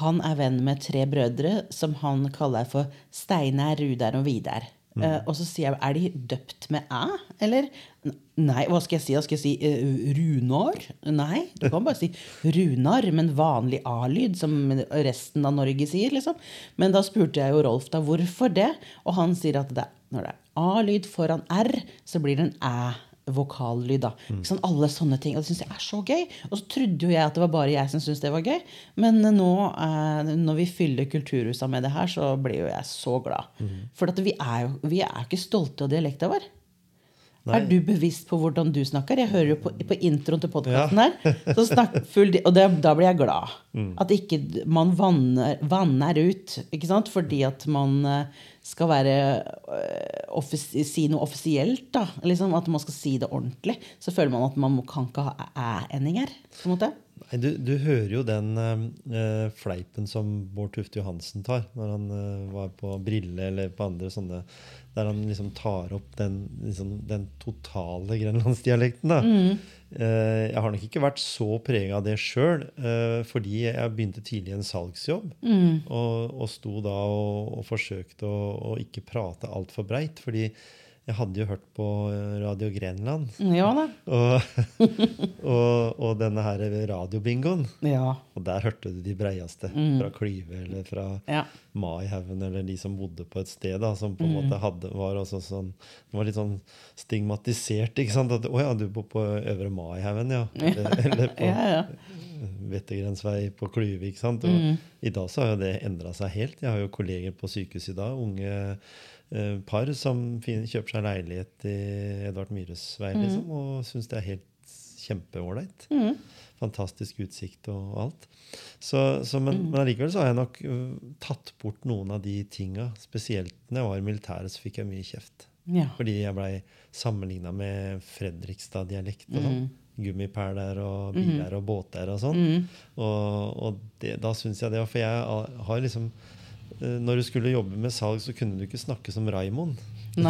Han er venn med tre brødre som han kaller for Steinar, Rudar og Vidar. Uh, og så sier jeg er de døpt med æ, eller? Nei, hva skal jeg si? Da skal jeg si uh, Runar? Nei, du kan bare si Runar, men vanlig a-lyd, som resten av Norge sier. liksom. Men da spurte jeg jo Rolf da hvorfor det, og han sier at det, når det er A-lyd foran R, så blir det en æ-vokallyd. da. Mm. Sånn, alle sånne ting. Og det syns jeg er så gøy. Og så trodde jo jeg at det var bare jeg som syntes det var gøy. Men nå, eh, når vi fyller Kulturhusa med det her, så blir jo jeg så glad. Mm. For vi er jo vi er ikke stolte av dialekta vår. Nei. Er du bevisst på hvordan du snakker? Jeg hører jo på, på introen til podkasten ja. her. Full, og det, da blir jeg glad. Mm. At ikke man vanner, vanner, ut. Fordi at man eh, skal være uh, si noe offisielt. da, liksom, At man skal si det ordentlig. Så føler man at man kan ikke ha æ-endinger. du, du hører jo den øh, fleipen som Bård Tufte Johansen tar når han øh, var på Brille eller på andre sånne Der han liksom tar opp den, liksom, den totale grenlandsdialekten. da. Eh, jeg har nok ikke vært så prega av det sjøl, eh, fordi jeg begynte tidlig i en salgsjobb. Og, og sto da og, og forsøkte å, å ikke prate altfor breit. fordi jeg hadde jo hørt på Radio Grenland. Ja da. *laughs* Og, og, og denne her radiobingoen. Ja. Og der hørte du de breieste. Fra Klyve eller fra Ja. Maihaugen, eller de som bodde på et sted. da, Som på en måte hadde, var også sånn var litt sånn stigmatisert. ikke sant? At 'Å ja, du bor på Øvre Maihaugen, ja'. *laughs* Eller, eller på Ja, ja. Vettergrensvei på Klyve. ikke sant? Og I dag så har jo det endra seg helt. Jeg har jo kolleger på sykehuset i dag, unge eh, par som fin, kjøper seg leilighet i Edvard Myhres vei liksom, og syns det er helt kjempeålreit. Fantastisk utsikt og alt. Så, så, men, men allikevel så har jeg nok øh, tatt bort noen av de tinga. Spesielt når jeg var i militæret, så fikk jeg mye kjeft. Ja. Fordi jeg blei sammenligna med Fredrikstad-dialekt og sånn. Gummipæler og biler og båter og sånn. Og, og det, da syns jeg det For jeg har liksom eh, Når du skulle jobbe med salg, så kunne du ikke snakke som Raimond. *laughs*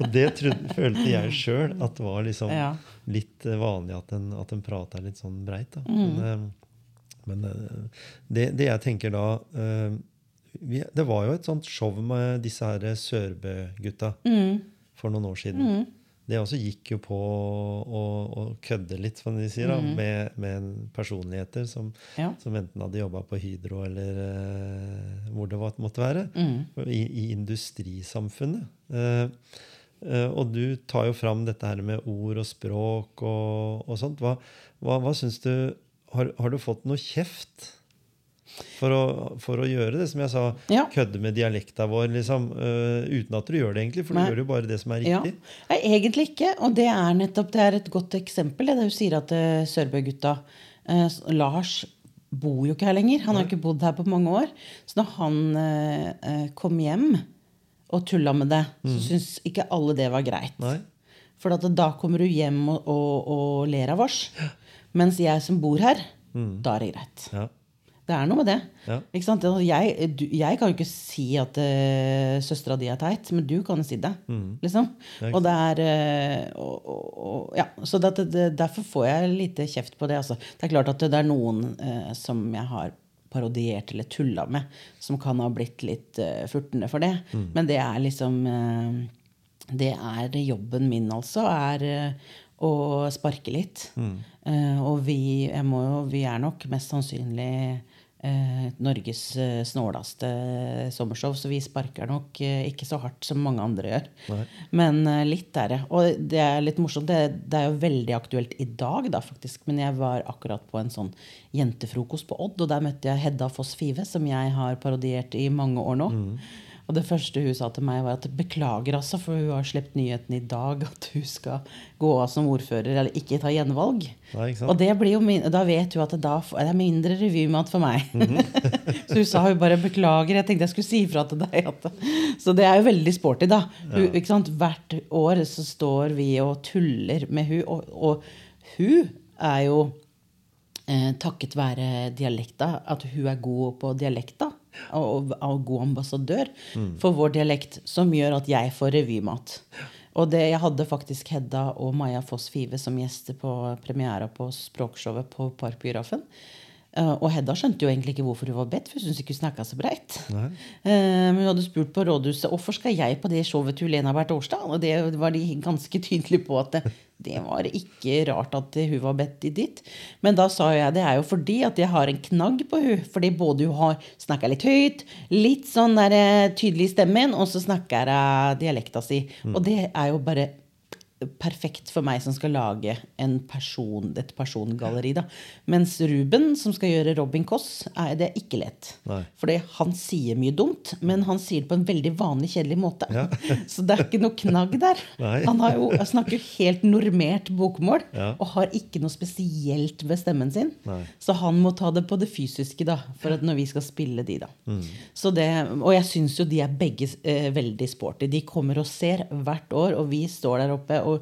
Og det trodde, følte jeg sjøl at det var liksom Ja. litt eh, vanlig at en, at en prata litt sånn breit. Da. Men, eh, men eh, det, det jeg tenker da eh, vi, Det var jo et sånt show med disse her Sørbø-gutta for noen år siden. Det også gikk jo på å, å kødde litt, som de sier, da, med, med personligheter som, Ja. som enten hadde jobba på Hydro eller uh, hvor det var, måtte være. I, I industrisamfunnet. Uh, uh, og du tar jo fram dette her med ord og språk og, og sånt. Hva, hva, hva syns du har, har du fått noe kjeft for å, for å gjøre det, som jeg sa, Ja. kødde med dialekta vår, liksom, uh, uten at du gjør det, egentlig? For Nei. du gjør jo bare det som er Ja. riktig. Nei, egentlig ikke. Og det er nettopp det er et godt eksempel. Det det du sier at uh, Sørbø-gutta uh, Lars bor jo ikke her lenger. Han har ikke bodd her på mange år. Så når han uh, kom hjem og tulla med det, så syns ikke alle det var greit. Nei. For at da kommer du hjem og, og, og ler av oss. Mens jeg som bor her, da er det greit. Ja. Det er noe med det. Ja. Altså, Jeg, du, jeg kan jo ikke si at uh, søstera di er teit, men du kan si det. Liksom. Og det er uh, og, og, ja, Så det, det, Derfor får jeg lite kjeft på det. Altså. Det er klart at det er noen uh, som jeg har parodiert eller tulla med, som kan ha blitt litt uh, furtende for det. Men det er liksom Det er jobben min, altså. Er å sparke litt. Eh, og vi, jeg må jo, vi er nok mest sannsynlig Norges eh, snåleste sommershow, så vi sparker nok eh, ikke så hardt som mange andre gjør. Nei. Men eh, litt er det. Og det er litt morsomt. Det, det er jo veldig aktuelt i dag, da, faktisk. Men jeg var akkurat på en sånn jentefrokost på Odd, og der møtte jeg Hedda Foss Five, som jeg har parodiert i mange år nå. Og det første hun sa til meg, var at beklager, altså, for hun har sluppet nyheten i dag at hun skal gå av som ordfører eller ikke ta gjenvalg. Nei, ikke? Og det blir jo min, da vet hun at det, da, det er mindre revymat for meg. *laughs* så hun sa hun bare beklager. Jeg tenkte jeg skulle si ifra til deg. At, så det er jo veldig sporty, da. Hun, ikke sant? Hvert år så står vi og tuller med hun, og, og hun er jo eh, takket være dialekta, at hun er god på dialekta, og, av god ambassadør for vår dialekt, som gjør at jeg får revymat. Og det, jeg hadde faktisk Hedda og Maja Foss Five som gjester på premiera på språkshowet på Parkbiografen. Uh, og Hedda skjønte jo egentlig ikke hvorfor hun var bedt, for hun syntes ikke hun snakka så breit. Eh, Men hun hadde spurt på rådhuset hvorfor skal jeg på det showet til Lena hvert årsdag. Og det var de ganske tydelige på at det, var ikke rart at hun var bedt i dit. Men da sa jeg det er jo fordi at jeg har en knagg på hun Fordi både hun har snakka litt høyt, litt sånn der, eh, tydelig i stemmen, og så snakker hun dialekta si. Og det er jo bare perfekt for meg som skal lage en person, et persongalleri. Da. Mens Ruben, som skal gjøre Robin Koss, er det ikke lett. For han sier mye dumt, men han sier det på en veldig vanlig, kjedelig måte. Ja. *laughs* Så det er ikke noe knagg der. Nei. Han har jo, snakker jo helt normert bokmål Ja. og har ikke noe spesielt ved stemmen sin. Nei. Så han må ta det på det fysiske da, for at når vi skal spille de. da. Mm. Så det, og jeg syns jo de er begge eh, veldig sporty. De kommer og ser hvert år, og vi står der oppe og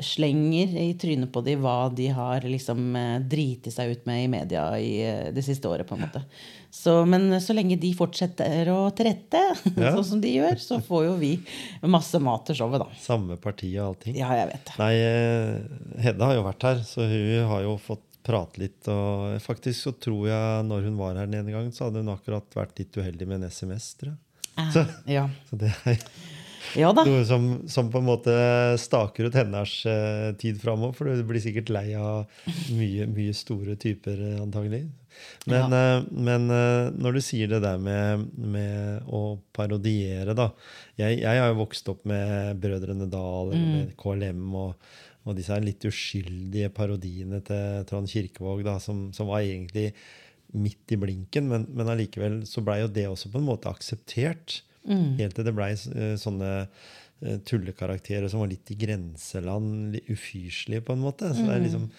slenger i trynet på dem hva de har liksom eh, driti seg ut med i media i eh, det siste året. på en måte. Så, men så lenge de fortsetter å trette, *laughs* Ja. sånn som de gjør, så får jo vi masse mat til showet, da. Samme parti og allting. Ja, jeg vet det. Nei, eh, Hedda har jo vært her, så hun har jo fått prate litt. Og faktisk så tror jeg når hun var her den ene gangen, så hadde hun akkurat vært litt uheldig med en SMS, tror jeg. Så, Ja, så det er ja da. noe som, som på en måte staker ut hennes uh, tid framover. For du blir sikkert lei av mye, mye store typer, eh, antagelig. Men, eh, men uh, når du sier det der med, med å parodiere, da. Jeg, jeg har jo vokst opp med Brødrene Dal eller med KLM og, og disse litt uskyldige parodiene til Trond Kirkevåg, da, som, som var egentlig midt i blinken, men, men allikevel så blei jo det også på en måte akseptert. Helt til det blei eh, sånne eh, tullekarakterer som var litt i grenseland, litt ufyselige på en måte. Så det er liksom,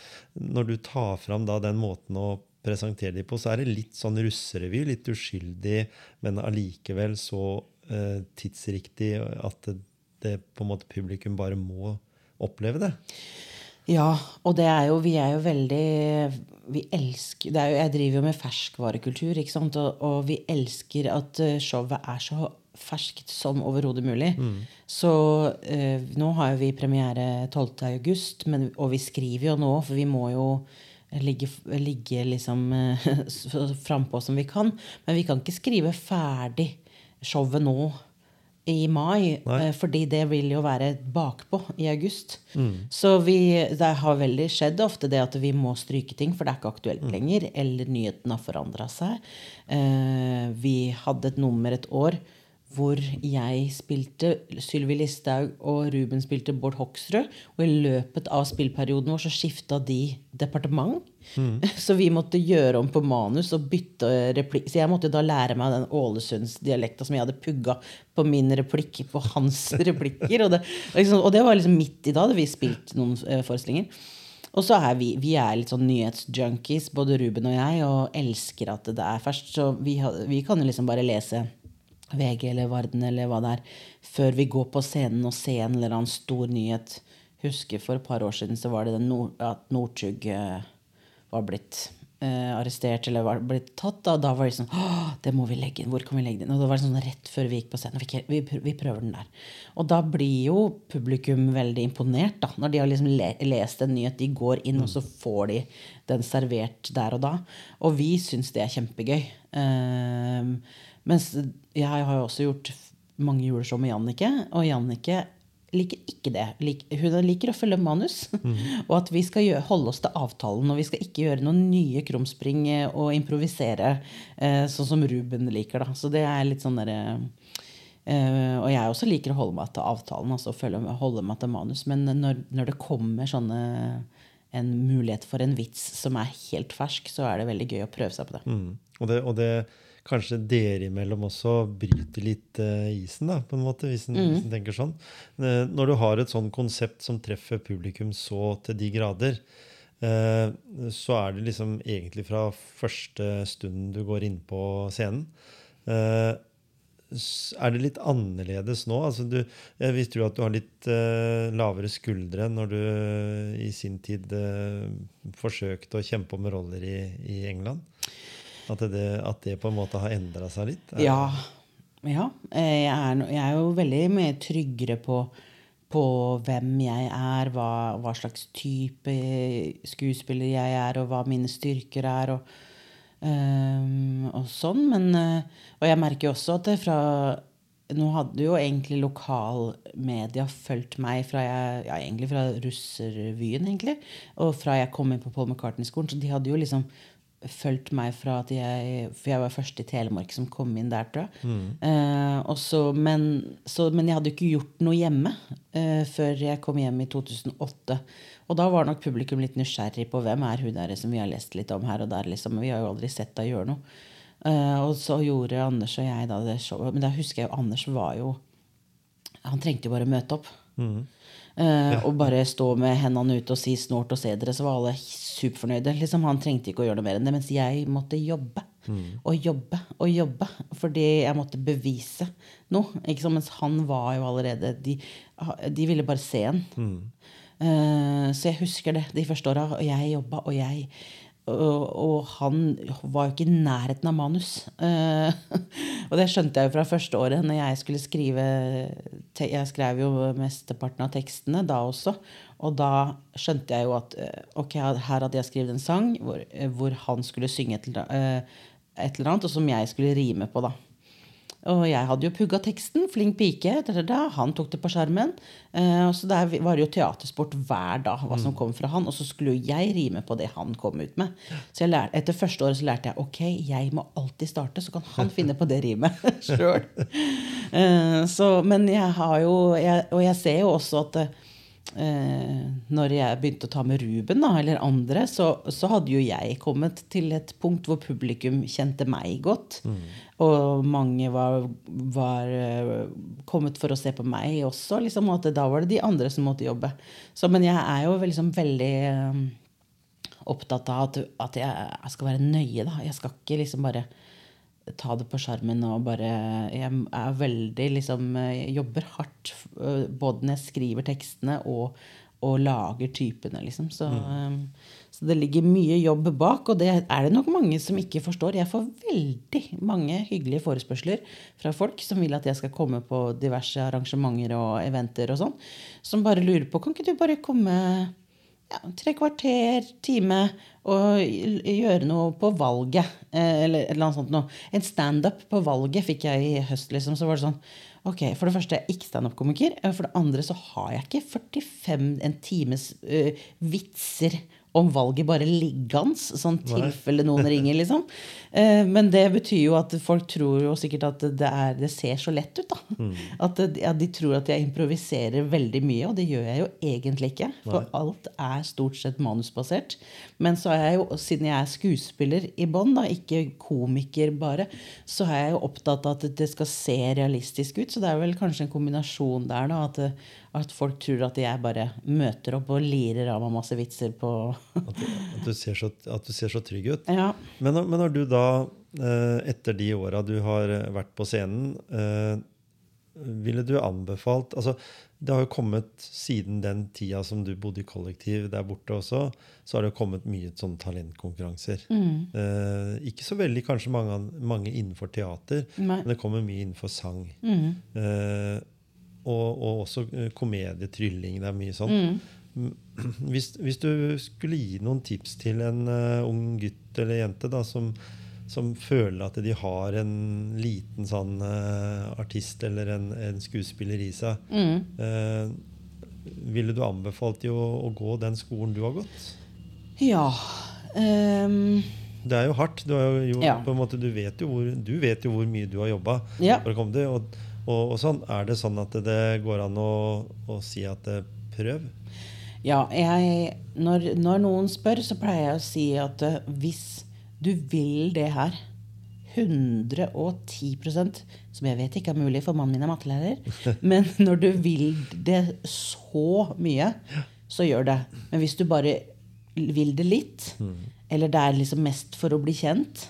Når du tar fram da den måten å presentere dem på, så er det litt sånn russerevy, litt uskyldig, men allikevel så eh, tidsriktig at det, det på en måte publikum bare må oppleve det. Ja, og det er jo, vi er jo veldig Vi elsker det er jo, Jeg driver jo med ferskvarekultur, ikke sant? Og, og vi elsker at eh, showet er så ferskt som overhodet mulig. Så eh, nå har jo vi premiere 12. august, og vi skriver jo nå, for vi må jo ligge, ligge liksom eh, *laughs* frampå som vi kan. Men vi kan ikke skrive ferdig showet nå i mai, Nei. eh, fordi det vil jo være bakpå i august. Så vi, det har veldig skjedd ofte det at vi må stryke ting, for det er ikke aktuelt lenger. Eller nyheten har forandra seg. Eh, vi hadde et nummer et år hvor jeg spilte Sylvi Listhaug og Ruben spilte Bård Hoksrud. Og i løpet av spillperioden vår så skifta de departement. *laughs* Så vi måtte gjøre om på manus og bytte replikk. Så jeg måtte da lære meg den Ålesundsdialekta som jeg hadde pugga på min replikk på hans *laughs* replikker. Og det, liksom, og det var liksom midt i da hadde vi spilt noen eh, forestillinger. Og så er vi, vi er litt sånn nyhetsjunkies, både Ruben og jeg, og elsker at det er ferskt. Så vi, vi kan jo liksom bare lese VG eller Varden eller hva det er, før vi går på scenen og ser en eller annen stor nyhet. Husker for et par år siden så var det Nord at Northug uh, var blitt uh, arrestert eller var blitt tatt. Da, da var det sånn Å, det må vi legge inn. Hvor kan vi legge det inn? Og det var sånn rett før vi gikk på scenen. Vi, vi, prøver den der. Og da blir jo publikum veldig imponert, da. Når de har liksom le, lest en nyhet. De går inn, og så får de den servert der og da. Og vi syns det er kjempegøy. Ehm, mens jeg har jo også gjort mange juleshow med Jannicke, og Jannicke liker ikke det. Hun liker å følge manus. *laughs* og at vi skal gjøre, holde oss til avtalen. Og vi skal ikke gjøre noen nye krumspring eh, og improvisere eh, sånn som Ruben liker. Da. Så det er litt sånn derre eh, Og jeg også liker å holde meg til avtalen, altså holde meg til manus. Men når, når det kommer sånne en mulighet for en vits som er helt fersk, så er det veldig gøy å prøve seg på det. Mm. Og det, og det kanskje dere imellom også bryter litt eh, isen, da, på en måte, hvis en, hvis en tenker sånn. Eh, når du har et sånn konsept som treffer publikum så til de grader, eh, så er det liksom egentlig fra første stund du går inn på scenen. Er det litt annerledes nå? Altså du, jeg visste jo at du har litt lavere skuldre når du i sin tid forsøkte å kjempe om roller i, i England. At det, at det på en måte har endra seg litt? Er- Ja. ja. Eh, Jeg, er, no- jeg er jo veldig mye tryggere på, på hvem jeg er, hva, hva slags type skuespiller jeg er, og hva mine styrker er, og, um, og sånn. Men, eh, og jeg merker jo også at det fra nå hadde jo egentlig lokalmedia fulgt meg fra jeg, ja, egentlig fra russerevyen, egentlig. Og fra jeg kom inn på Paul McCartney-skolen. Så de hadde jo liksom fulgt meg fra at jeg For jeg var først i Telemark som kom inn der, tror jeg. Eh, også, men, så, men jeg hadde jo ikke gjort noe hjemme eh, før jeg kom hjem i 2008. Og da var nok publikum litt nysgjerrig på hvem er hun der som vi har lest litt om her og der. liksom, Vi har jo aldri sett henne gjøre noe. Eh, og så gjorde Anders og jeg da det showet. Men da husker jeg jo Anders var jo Han trengte jo bare møte opp. Eh, Og bare stå med hendene ute og si 'snort og se dere', så var alle superfornøyde. Liksom, han trengte ikke å gjøre noe mer enn det. Mens jeg måtte jobbe og jobbe og jobbe fordi jeg måtte bevise noe. Mens han var jo allerede De, de ville bare se en. Eh, så jeg husker det de første åra. Og jeg jobba, og jeg og, han var jo ikke i nærheten av manus. Eh, *laughs* og det skjønte jeg jo fra første året når jeg skulle skrive Jeg skrev jo mesteparten av tekstene da også. Og da skjønte jeg jo at eh, ok, her hadde jeg skrevet en sang hvor, eh, hvor han skulle synge et eller annet, og som jeg skulle rime på, da. Og jeg hadde jo pugga teksten. Flink pike. Da, da. Han tok det på skjermen. Eh, så der var det jo teatersport hver dag hva som kom fra han. Og så skulle jo jeg rime på det han kom ut med. Så lærte, etter første året så lærte jeg ok, jeg må alltid starte, så kan han finne på det rimet *laughs* *laughs* sjøl. Eh, men jeg har jo jeg, Og jeg ser jo også at eh, når jeg begynte å ta med Ruben, da, eller andre, så, så hadde jo jeg kommet til et punkt hvor publikum kjente meg godt. Og mange var, var eh, kommet for å se på meg også. Liksom, og da var det de andre som måtte jobbe. Så, men jeg er jo liksom veldig eh, opptatt av at, at jeg, jeg skal være nøye. Da. Jeg skal ikke liksom bare ta det på skjermen og bare Jeg er veldig liksom jeg Jobber hardt øh, både når jeg skriver tekstene og, og lager typene, liksom. Så, mm. så det ligger mye jobb bak, og det er det nok mange som ikke forstår. Jeg får veldig mange hyggelige forespørsler fra folk som vil at jeg skal komme på diverse arrangementer og eventer og sånn, som bare lurer på Kan ikke du bare komme ja, tre kvarter, time, og gjøre noe på valget. eh, Eller et eller annet sånt noe. En standup på valget fikk jeg i høst, liksom. Så var det sånn Ok, for det første er jeg ikke standup-komiker. eh, For det andre så har jeg ikke 45 en times uh, vitser om valget bare liggende, sånn tilfelle noen *laughs* ringer, liksom. Eh, men det betyr jo at folk tror jo sikkert at det, er, det ser så lett ut, da. At ja, de tror at jeg improviserer veldig mye, og det gjør jeg jo egentlig ikke. For alt er stort sett manusbasert. Men så er jeg jo, siden jeg er skuespiller i bånn, ikke komiker bare, så er jeg jo opptatt av at det skal se realistisk ut. Så det er vel kanskje en kombinasjon der, da. At, at folk tror at jeg bare møter opp og lirer av meg masse vitser på At du, at du, ser, så, at du ser så trygg ut. Ja. Men, men har du da, eh, etter de åra du har vært på scenen, eh, ville du anbefalt altså Det har jo kommet siden den tida som du bodde i kollektiv der borte også, så har det jo kommet mye sånne talentkonkurranser. Eh, ikke så veldig kanskje mange, mange innenfor teater, Nei. men det kommer mye innenfor sang. Eh, og, og også komedietrylling. Det er mye sånn. Hvis, hvis du skulle gi noen tips til en uh, ung gutt eller jente da, som, som føler at de har en liten sånn uh, artist eller en, en skuespiller i seg, eh, ville du anbefalt dem å, å gå den skolen du har gått? ja. Um Det er jo hardt. Du, har jo, Ja. på en måte, du, vet jo hvor, du vet jo hvor mye du har jobba Ja. Og, og, og sånn. Er det sånn at det går an å, å si at det, prøv? Ja, jeg, når, når noen spør, så pleier jeg å si at uh, hvis du vil det her 110% som jeg vet ikke er mulig, for mannen min er mattelærer, *laughs* men når du vil det så mye, så gjør det. Men hvis du bare vil det litt, eller det er liksom mest for å bli kjent,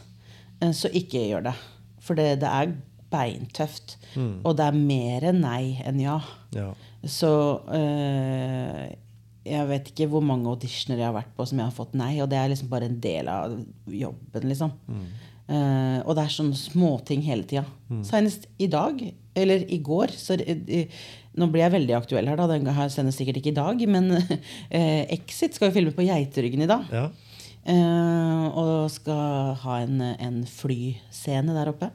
eh, så ikke gjør det. For det, det er beintøft. Og det er mer nei enn ja. Ja. Så øh, jeg vet ikke hvor mange auditioner jeg har vært på som jeg har fått nei, og det er liksom bare en del av jobben, liksom. Eh, og det er sånne småting hele tida. Senest i dag, eller i går så, eh, Nå blir jeg veldig aktuell her, da. Den her sendes sikkert ikke i dag, men uh, *laughs* Exit skal jo filme på Geiteryggen i dag. ja. Uh, og skal ha en, en flyscene der oppe.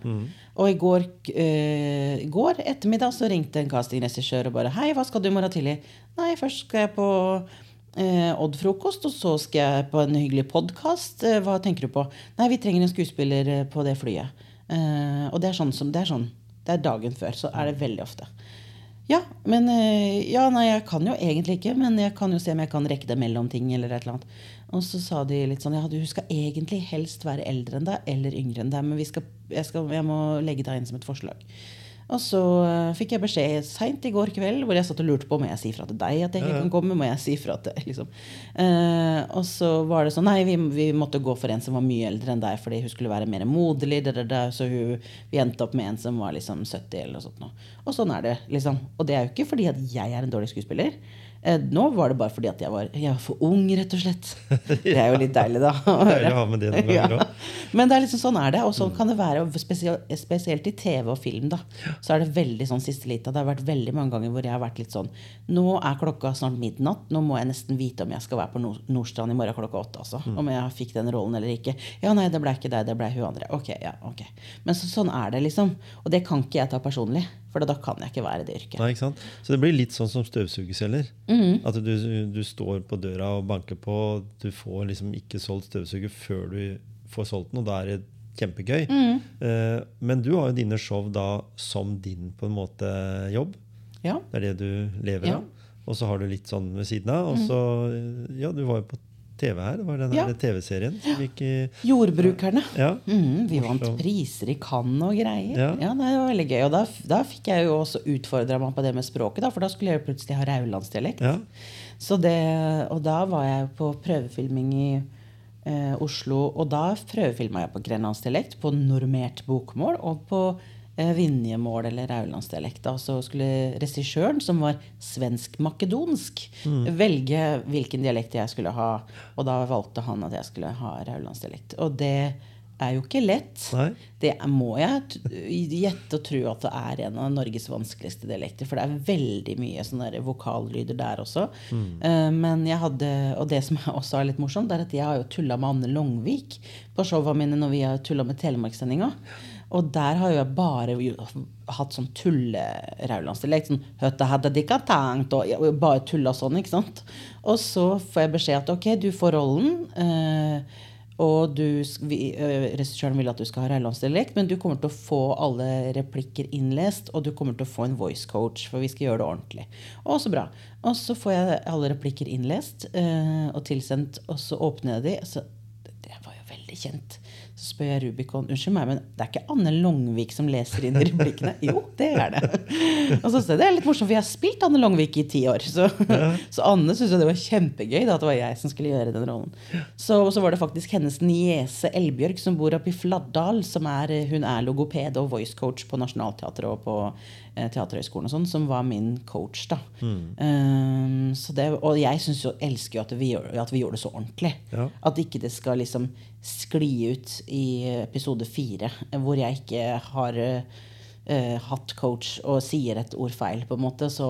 Og i går, eh, går ettermiddag så ringte en castingregissør og bare 'Hei, hva skal du i morgen tidlig?' 'Nei, først skal jeg på eh, Odd-frokost, og så skal jeg på en hyggelig podkast. Eh, hva tenker du på?' 'Nei, vi trenger en skuespiller eh, på det flyet.' Eh, og det er sånn som Det er sånn. Det er dagen før, så er det veldig ofte. Ja, men eh, Ja, nei, jeg kan jo egentlig ikke, men jeg kan jo se om jeg kan rekke det mellom ting. eller et eller annet. Og så sa de litt sånn Ja, du skal egentlig helst være eldre enn deg eller yngre enn deg, men skal, jeg, skal, jeg må legge deg inn som et forslag. Og så eh, fikk jeg beskjed seint i går kveld hvor jeg satt og lurte på må jeg si fra til deg at jeg ikke kan komme. må jeg si fra til, liksom. Eh, Og så var det sånn Nei, vi, vi måtte gå for en som var mye eldre enn deg fordi hun skulle være mer moderlig. Da, da, da, så hun, vi endte opp med en som var liksom 70 eller noe sånt. nå. Og sånn er det, liksom. Og det er jo ikke fordi at jeg er en dårlig skuespiller. Eh, nå var det bare fordi at jeg var, jeg var for ung, rett og slett. *laughs* Det er jo litt deilig, da. Deilig å ha med det noen *laughs* ganger Ja. Men det er liksom sånn er det, og sånn kan det være. Spesielt, i TV og film. da Så er det veldig sånn siste lita. Det har vært veldig mange ganger hvor jeg har vært litt sånn Nå er klokka snart midnatt. Nå må jeg nesten vite om jeg skal være på Nordstrand i morgen klokka åtte. Altså. Om jeg fikk den rollen eller ikke. Ja, nei, det ble ikke deg, det ble hun andre. Ok, ja, ok Men så, sånn er det, liksom. Og det kan ikke jeg ta personlig. For da kan jeg ikke være i det yrket. Nei, ikke sant? Så det blir litt sånn som støvsugerselger. Mm. At du, du står på døra og banker på, du får liksom ikke solgt støvsuger før du får solgt den, og da er det kjempegøy. Mm. Eh, men du har jo dine show da som din på en måte jobb. Ja. Det er det du lever Ja. Mhm. av. Og så har du litt sånn ved siden av. Og så, ja, du var jo på TV her. Det var den Ja. TV-serien som gikk i Jordbrukerne. Ja. Mm, vi vant priser i Cannes og greier. Ja. Ja, det var veldig gøy. Og da, da fikk jeg jo også utfordra meg på det med språket, da, for da skulle jeg plutselig ha raulandsdialekt. ja. Og da var jeg på prøvefilming i eh, Oslo, og da prøvefilma jeg på grenlandsdialekt, på normert bokmål og på Vinjemål eller raulandsdialekt. Og så skulle regissøren, som var svensk-makedonsk, velge hvilken dialekt jeg skulle ha. Og da valgte han at jeg skulle ha raulandsdialekt. Og det er jo ikke lett. Nei. Det må jeg gjette og tro at det er en av Norges vanskeligste dialekter. For det er veldig mye sånne der vokallyder der også. Eh, men jeg hadde, Og det som *laughs* også er litt morsomt, er at jeg har jo tulla med Anne Longvik på showa mine når vi har tulla med Telemarkssendinga. Og der har jeg bare hatt sånn tulle-raulandsdialekt. Sånn «Høtta hadde ikke tenkt, og bare tulla sånn, ikke sant. Og så får jeg beskjed at ok, du får rollen. eh, og du, vi, regissøren vil at du skal ha raulandsdialekt, men du kommer til å få alle replikker innlest, og du kommer til å få en voice coach, for vi skal gjøre det ordentlig. Og så bra. Og så får jeg alle replikker innlest øh, og tilsendt, og så åpner jeg de. Det, det var jo veldig kjent. Så spør jeg Rubicon unnskyld meg, men det er ikke Anne Longvik som leser inn i replikkene? *laughs* Jo, det er det. Og så, det er litt morsomt, for jeg har spilt Anne Longvik i ti år. Så, så Anne syntes det var kjempegøy da, at det var jeg som skulle gjøre den rollen. Så, og så var det faktisk hennes niese Elbjørg som bor oppe i Fladdal. Som er, hun er logoped og voice coach på Nationaltheatret og på Teaterhøgskolen og sånn, som var min coach. da. Um, så det, og jeg synes jo, elsker jo at vi, gjør, at vi gjorde det så ordentlig. Ja. At ikke det skal liksom skli ut i episode fire, hvor jeg ikke har uh, hatt coach og sier et ord feil, på en måte, så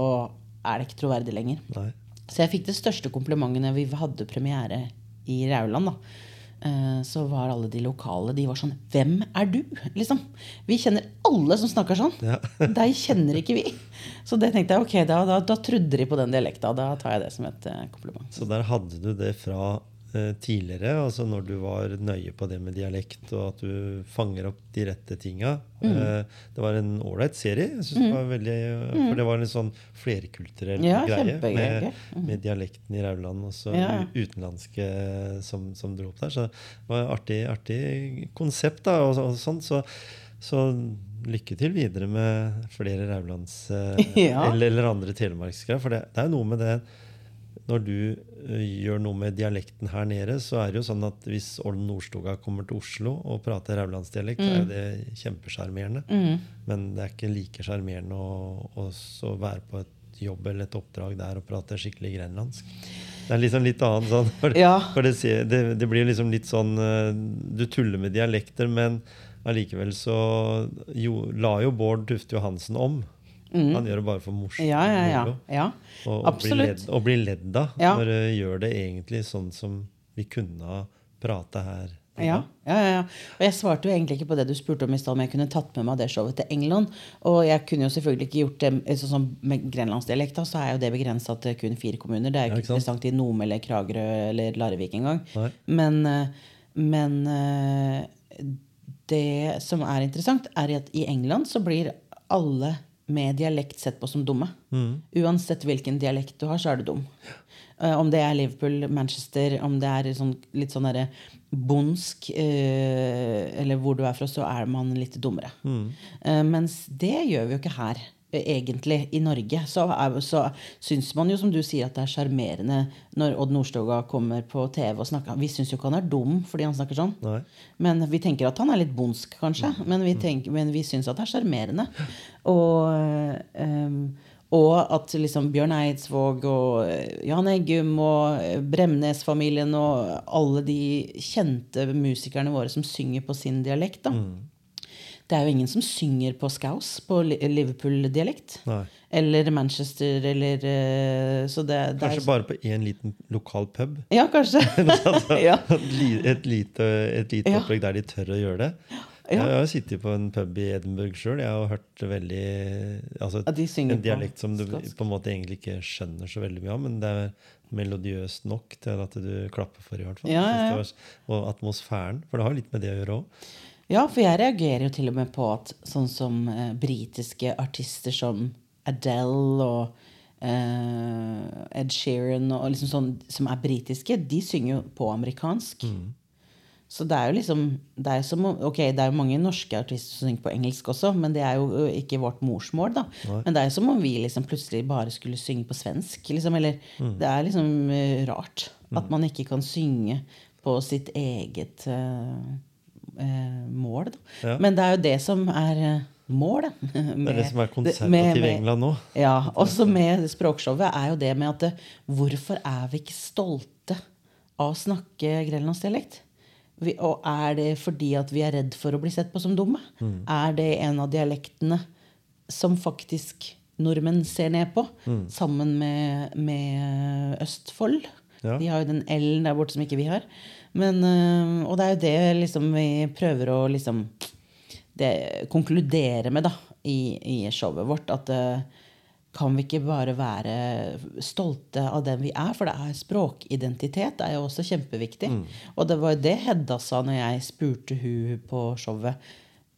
er det ikke troverdig lenger. Nei. Så jeg fikk det største komplimentet når vi hadde premiere i Rauland. da. Eh, Så var alle de lokale de var sånn Hvem er du? Liksom. Vi kjenner alle som snakker sånn. Ja. *laughs* Deg kjenner ikke vi. Så det tenkte jeg, ok, da, da, da trodde de på den dialekta. Da tar jeg det som et eh, kompliment. Så der hadde du det fra tidligere, altså når du var nøye på det med dialekt, og at du fanger opp de rette tinga. Mm. Eh, det var en ålreit serie. Jeg synes det var veldig, For det var en sånn flerkulturell Ja, greie med, med dialekten i Rauland, og så Ja. utenlandske som, som dro opp der. Så det var et artig, artig konsept, da, og, og sånt, Så, så lykke til videre med flere Raulands eh, *laughs* Ja. eller, eller andre telemarksgreier. For det, det er noe med det når du gjør noe med dialekten her nede, så er det jo sånn at hvis Olden Nordstoga kommer til Oslo og prater raulandsdialekt, så er jo det kjempesjarmerende. Men det er ikke like sjarmerende å å så være på et jobb eller et oppdrag der og prate skikkelig grenlandsk. Det er liksom litt annet sånn. *laughs* For, Ja. for det, det, det blir liksom litt sånn Du tuller med dialekter, men allikevel så jo, la jo Bård Tufte Johansen om. Han gjør det bare for morsomt. Mm. Ja, ja, ja. ja. Og, og, bli Absolutt. ledd, og blir ledd av når du gjør det egentlig sånn som vi kunne ha prata her. Ja, ja, ja. Og jeg svarte jo egentlig ikke på det du spurte om i stad, om jeg kunne tatt med meg det showet til England. Og jeg kunne jo selvfølgelig ikke gjort det sånn som med grenlandsdialekta, så er jo det begrensa til kun fire kommuner. Det er jo ikke interessant i Nome eller Kragerø eller Larvik engang. Men, eh, men eh, det som er interessant, er at i England så blir alle med dialekt sett på som dumme. Uansett hvilken dialekt du har, så er du dum. Uh, om det er Liverpool, Manchester, om det er sånn, litt sånn derre bondsk, uh, eller hvor du er fra, så er man litt dummere. Eh, mens det gjør vi jo ikke her. Egentlig i Norge så, er, så syns man jo, som du sier, at det er sjarmerende når Odd Nordstoga kommer på TV og snakker. Vi syns jo ikke han er dum fordi han snakker sånn. Nei. Men vi tenker at han er litt bondsk, kanskje. Men vi, tenker, men vi syns at det er sjarmerende. Og, um, Og at liksom Bjørn Eidsvåg og eh, Jan Eggum og eh, Bremnes-familien og alle de kjente musikerne våre som synger på sin dialekt, da. Det er jo ingen som synger på scouse, på Liverpool-dialekt. Eller Manchester, eller eh, Så det, det Kanskje er bare på én liten lokal pub. *laughs* Ja, kanskje. *laughs* *laughs* ja. Et li- Et lite, et lite Ja. opplegg der de tør å gjøre det. Jeg har sittet på en pub i Edinburgh sjøl. Jeg har hørt veldig altså, Ja, de En dialekt som du skotsk. på en måte egentlig ikke skjønner så veldig mye av, men det er melodiøst nok til at du klapper for, i hvert fall. Ja, ja, ja. Og atmosfæren. For det har litt med det å gjøre òg. Ja, for jeg reagerer jo til og med på at sånn som eh, britiske artister som Adele og eh, Ed Sheeran og liksom sånn som er britiske, de synger jo på amerikansk. Så det er jo liksom det er, som, okay, Ok, det er jo mange norske artister som synger på engelsk også, men det er jo ikke vårt morsmål, da. Men det er jo som om vi liksom plutselig bare skulle synge på svensk. Liksom, eller det er liksom uh, rart at man ikke kan synge på sitt eget ø, mål. Da. Ja. Men det er jo det som er ø, målet. *laughs* Det er det som er konservativ i England nå. *laughs* Ja, også med språkshowet er jo det med at eh, hvorfor er vi ikke stolte av å snakke grenlandsdialekt? Vi, og er det fordi at vi er redd for å bli sett på som dumme? Mm. Er det en av dialektene som faktisk nordmenn ser ned på, Mm. sammen med, med Østfold? Ja. De har jo den L-en der borte som ikke vi har. Men, øh, og det er jo det liksom vi prøver å liksom det, konkludere med da, i, i showet vårt. At øh, kan vi ikke bare være stolte av den vi er? For det er språkidentitet er jo også kjempeviktig. Og det var jo det Hedda sa når jeg spurte hun på showet.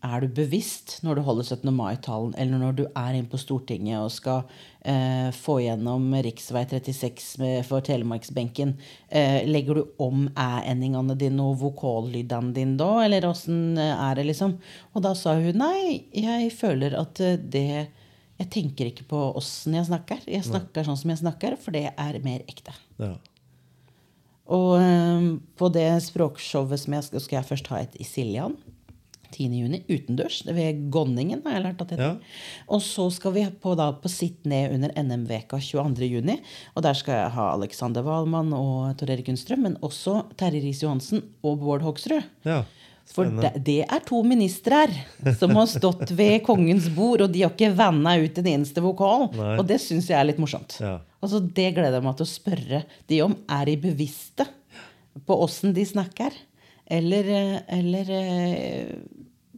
Er du bevisst når du holder 17. mai-talen, eller når du er inne på Stortinget og skal eh, få gjennom rv. 36 for telemarksbenken, eh, legger du om æ-endingene dine og vokallydene dine da, eller åssen er det, liksom? Og da sa hun nei, jeg føler at eh, det Jeg tenker ikke på åssen jeg snakker. Jeg snakker sånn som jeg snakker, for det er mer ekte. Ja. Og eh, på det språkshowet som jeg skal, skal jeg først ha et i Siljan. 10. juni, utendørs. Ved Gonningen, har jeg lært at det heter. Og så skal vi på, da, på Sitt ned under NM-veka 22. juni. Og der skal jeg ha Alexander Wahlmann og Tor Erik Gunnstrøm, men også Terje Riis-Johansen og Bård Hoksrud. ja. For det, det er to ministre som har stått ved kongens bord, og de har ikke vanna ut en eneste vokal. Nei. Og det syns jeg er litt morsomt. Ja. Altså, det gleder jeg meg til å spørre de om. Er de bevisste på åssen de snakker? Eller, eh, eller eh,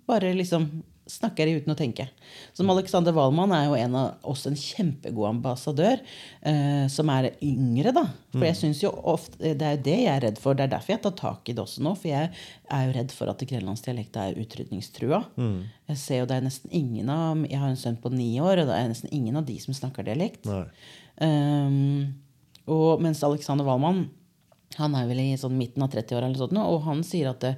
bare liksom snakker de uten å tenke. Som Alexander Wahlmann er jo en av oss en kjempegod ambassadør, eh, som er yngre, da. For jeg synes jo ofte, Det er jo det jeg er redd for. Det er derfor jeg tar tak i det også nå. For jeg er jo redd for at grenlandsdialekta er utrydningstrua. Jeg ser jo det er nesten ingen av Jeg har en sønn på ni år, og det er nesten ingen av de som snakker dialekt. Um, og mens Alexander Wahlmann han er vel i sånn midten av 30-åra, eller sånt nå, og han sier at det,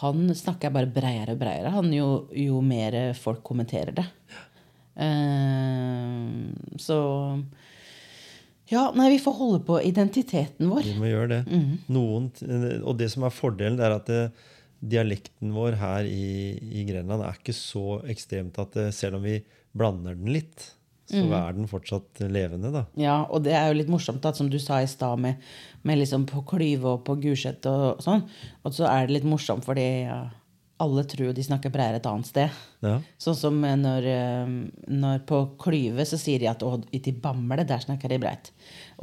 han snakker bare breiere og breiere han jo, jo mer folk kommenterer det. Uh, så Ja, nei, vi får holde på identiteten vår. Vi må gjøre det. Noen, og det som er fordelen, er at det, dialekten vår her i, i Grenland er ikke så ekstremt at det, selv om vi blander den litt, så er den fortsatt levende, da. Ja, og det er jo litt morsomt, da, som du sa i stad, med, med liksom på Klyve og på Gulset og sånn. Og så er det litt morsomt, fordi ja, alle tror de snakker breiere et annet sted. Ja. Sånn som eh, når, eh, når på Klyve så sier de at ute i Bamble, der snakker de breit.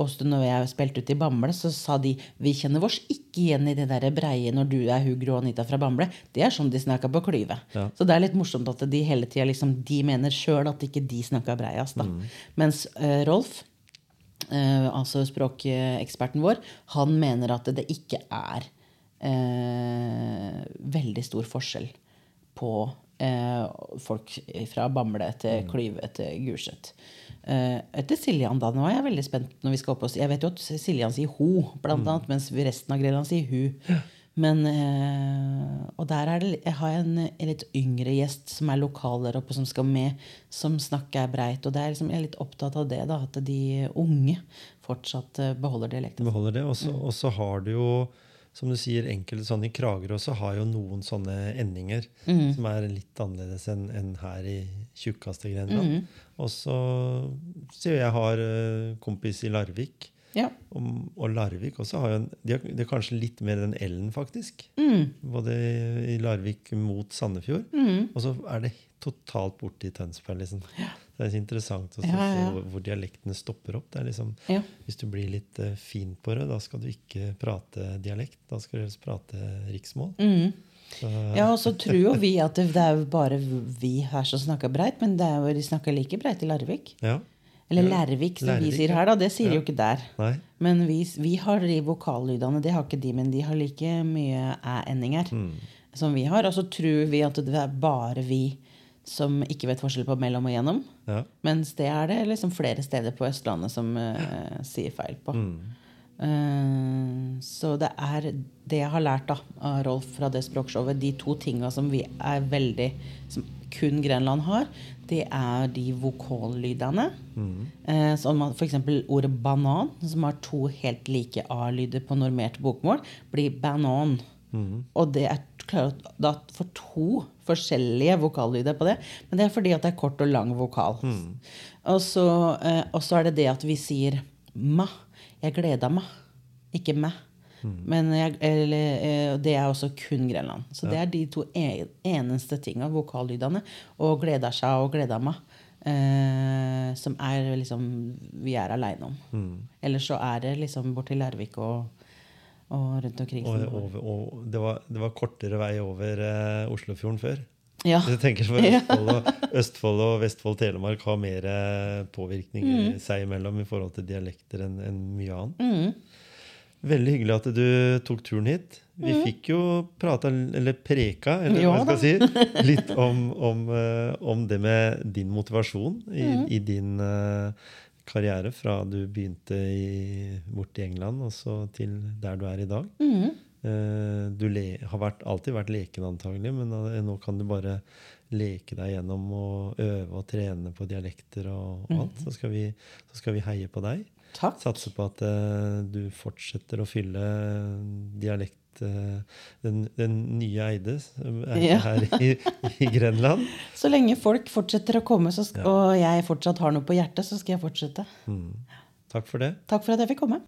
Og når jeg spilte ute i Bamble, så sa de vi kjenner oss ikke igjen i det der breie når du er Hugro og Anita fra Bamble. Det er sånn de snakker på Klyve. Ja. Så det er litt morsomt at de hele tida liksom, de mener sjøl at ikke de snakker breiast. Mm. Mens uh, Rolf, Uh, altså språkeksperten vår, han mener at det ikke er eh, veldig stor forskjell på eh, folk fra Bamble til Klyve til Gulset. Eh, etter Siljan, da. Nå er jeg veldig spent når vi skal opp oss. Jeg vet jo at Siljan sier ho, blant annet, mens resten av Grenland sier hu. Men, eh, og der er det, jeg har en, en litt yngre gjest som er lokal der oppe, som skal med, som snakker breit. Og er liksom, jeg er litt opptatt av det, da, at de unge fortsatt eh, beholder dialekten. Beholder det. Og så- Og så har du jo som du sier, enkelte sånne i Kragerø også har jo noen sånne endinger Mm. som er litt annerledes enn en her i tjukkaste Grenland. Mm. Og så sier jeg har eh, kompis i Larvik. Ja. Og, og Larvik også har jo en, de har, de har kanskje litt mer den L-en, faktisk. Mm. Både i Larvik mot Sandefjord. Og så er det totalt borte i Tønsberg. liksom. Det er interessant å se Ja, ja, hvor, hvor dialektene stopper opp. Liksom, Ja. Hvis du blir litt uh, fin på det, da skal du ikke prate dialekt. Da skal du helst prate riksmål. Mm. Så, Ja, og så tror jo vi at det, det er jo bare vi her som snakker breit, men det er jo, de snakker like breit i Larvik. ja. Eller Lærvik, som Lærvik, vi sier her, da. Det sier de jo ikke der. Nei. Men vi, vi har de vokallydene, det har ikke de, men de har like mye æ-endinger Mm. som vi har. Og så tror vi at det er bare vi som ikke vet forskjell på mellom og gjennom. Ja. Mens det er det liksom flere steder på Østlandet som uh, sier feil på. Mm. Uh, så det er det jeg har lært da, av Rolf fra det språkshowet. De to tinga som vi er veldig Som kun Grenland har, det er de vokallydene. Eh, som f.eks. ordet banan, som har to helt like A-lyder på normert bokmål, blir banan. Og det er klart for to forskjellige vokallyder på det. Men det er fordi at det er kort og lang vokal. Og så eh, og så er det det at vi sier ma. Jeg gleda meg. Ikke meg. Men jeg, eller, eh, det er også kun Grenland. Så det er de to e eneste tinga, vokallydene, og gleder seg og gleda meg, eh, som er liksom vi er aleine om. Eller så er det liksom borti Lærvik og, og rundt omkring. Og, over, og det, var, det var kortere vei over eh, Oslofjorden før. ja. Jeg tenker for *laughs* Østfold og, Østfold og Vestfold Telemark har mer eh, påvirkning Mm. i seg imellom i forhold til dialekter enn en mye annet. Mm. Veldig hyggelig at du tok turen hit. Vi fikk jo prata, eller preka, eller jo, hva jeg skal si, *laughs* litt om, om, eh, om det med din motivasjon i, Mm. i din eh, karriere fra du begynte i, bort i England og så til der du er i dag. Mm. Du le, har vært, alltid vært leken antagelig, men eh, nå kan du bare leke deg gjennom og øve og trene på dialekter og, og alt. Så skal, vi, så skal vi heie på deg. Takk. Satse på at eh, du fortsetter å fylle dialekt eh, den, den nye Eide er Ja. her i, i Grenland. *laughs* Så lenge folk fortsetter å komme, så ja. og jeg fortsatt har noe på hjertet, så skal jeg fortsette. Mm. Takk for det. Takk for at jeg fikk komme.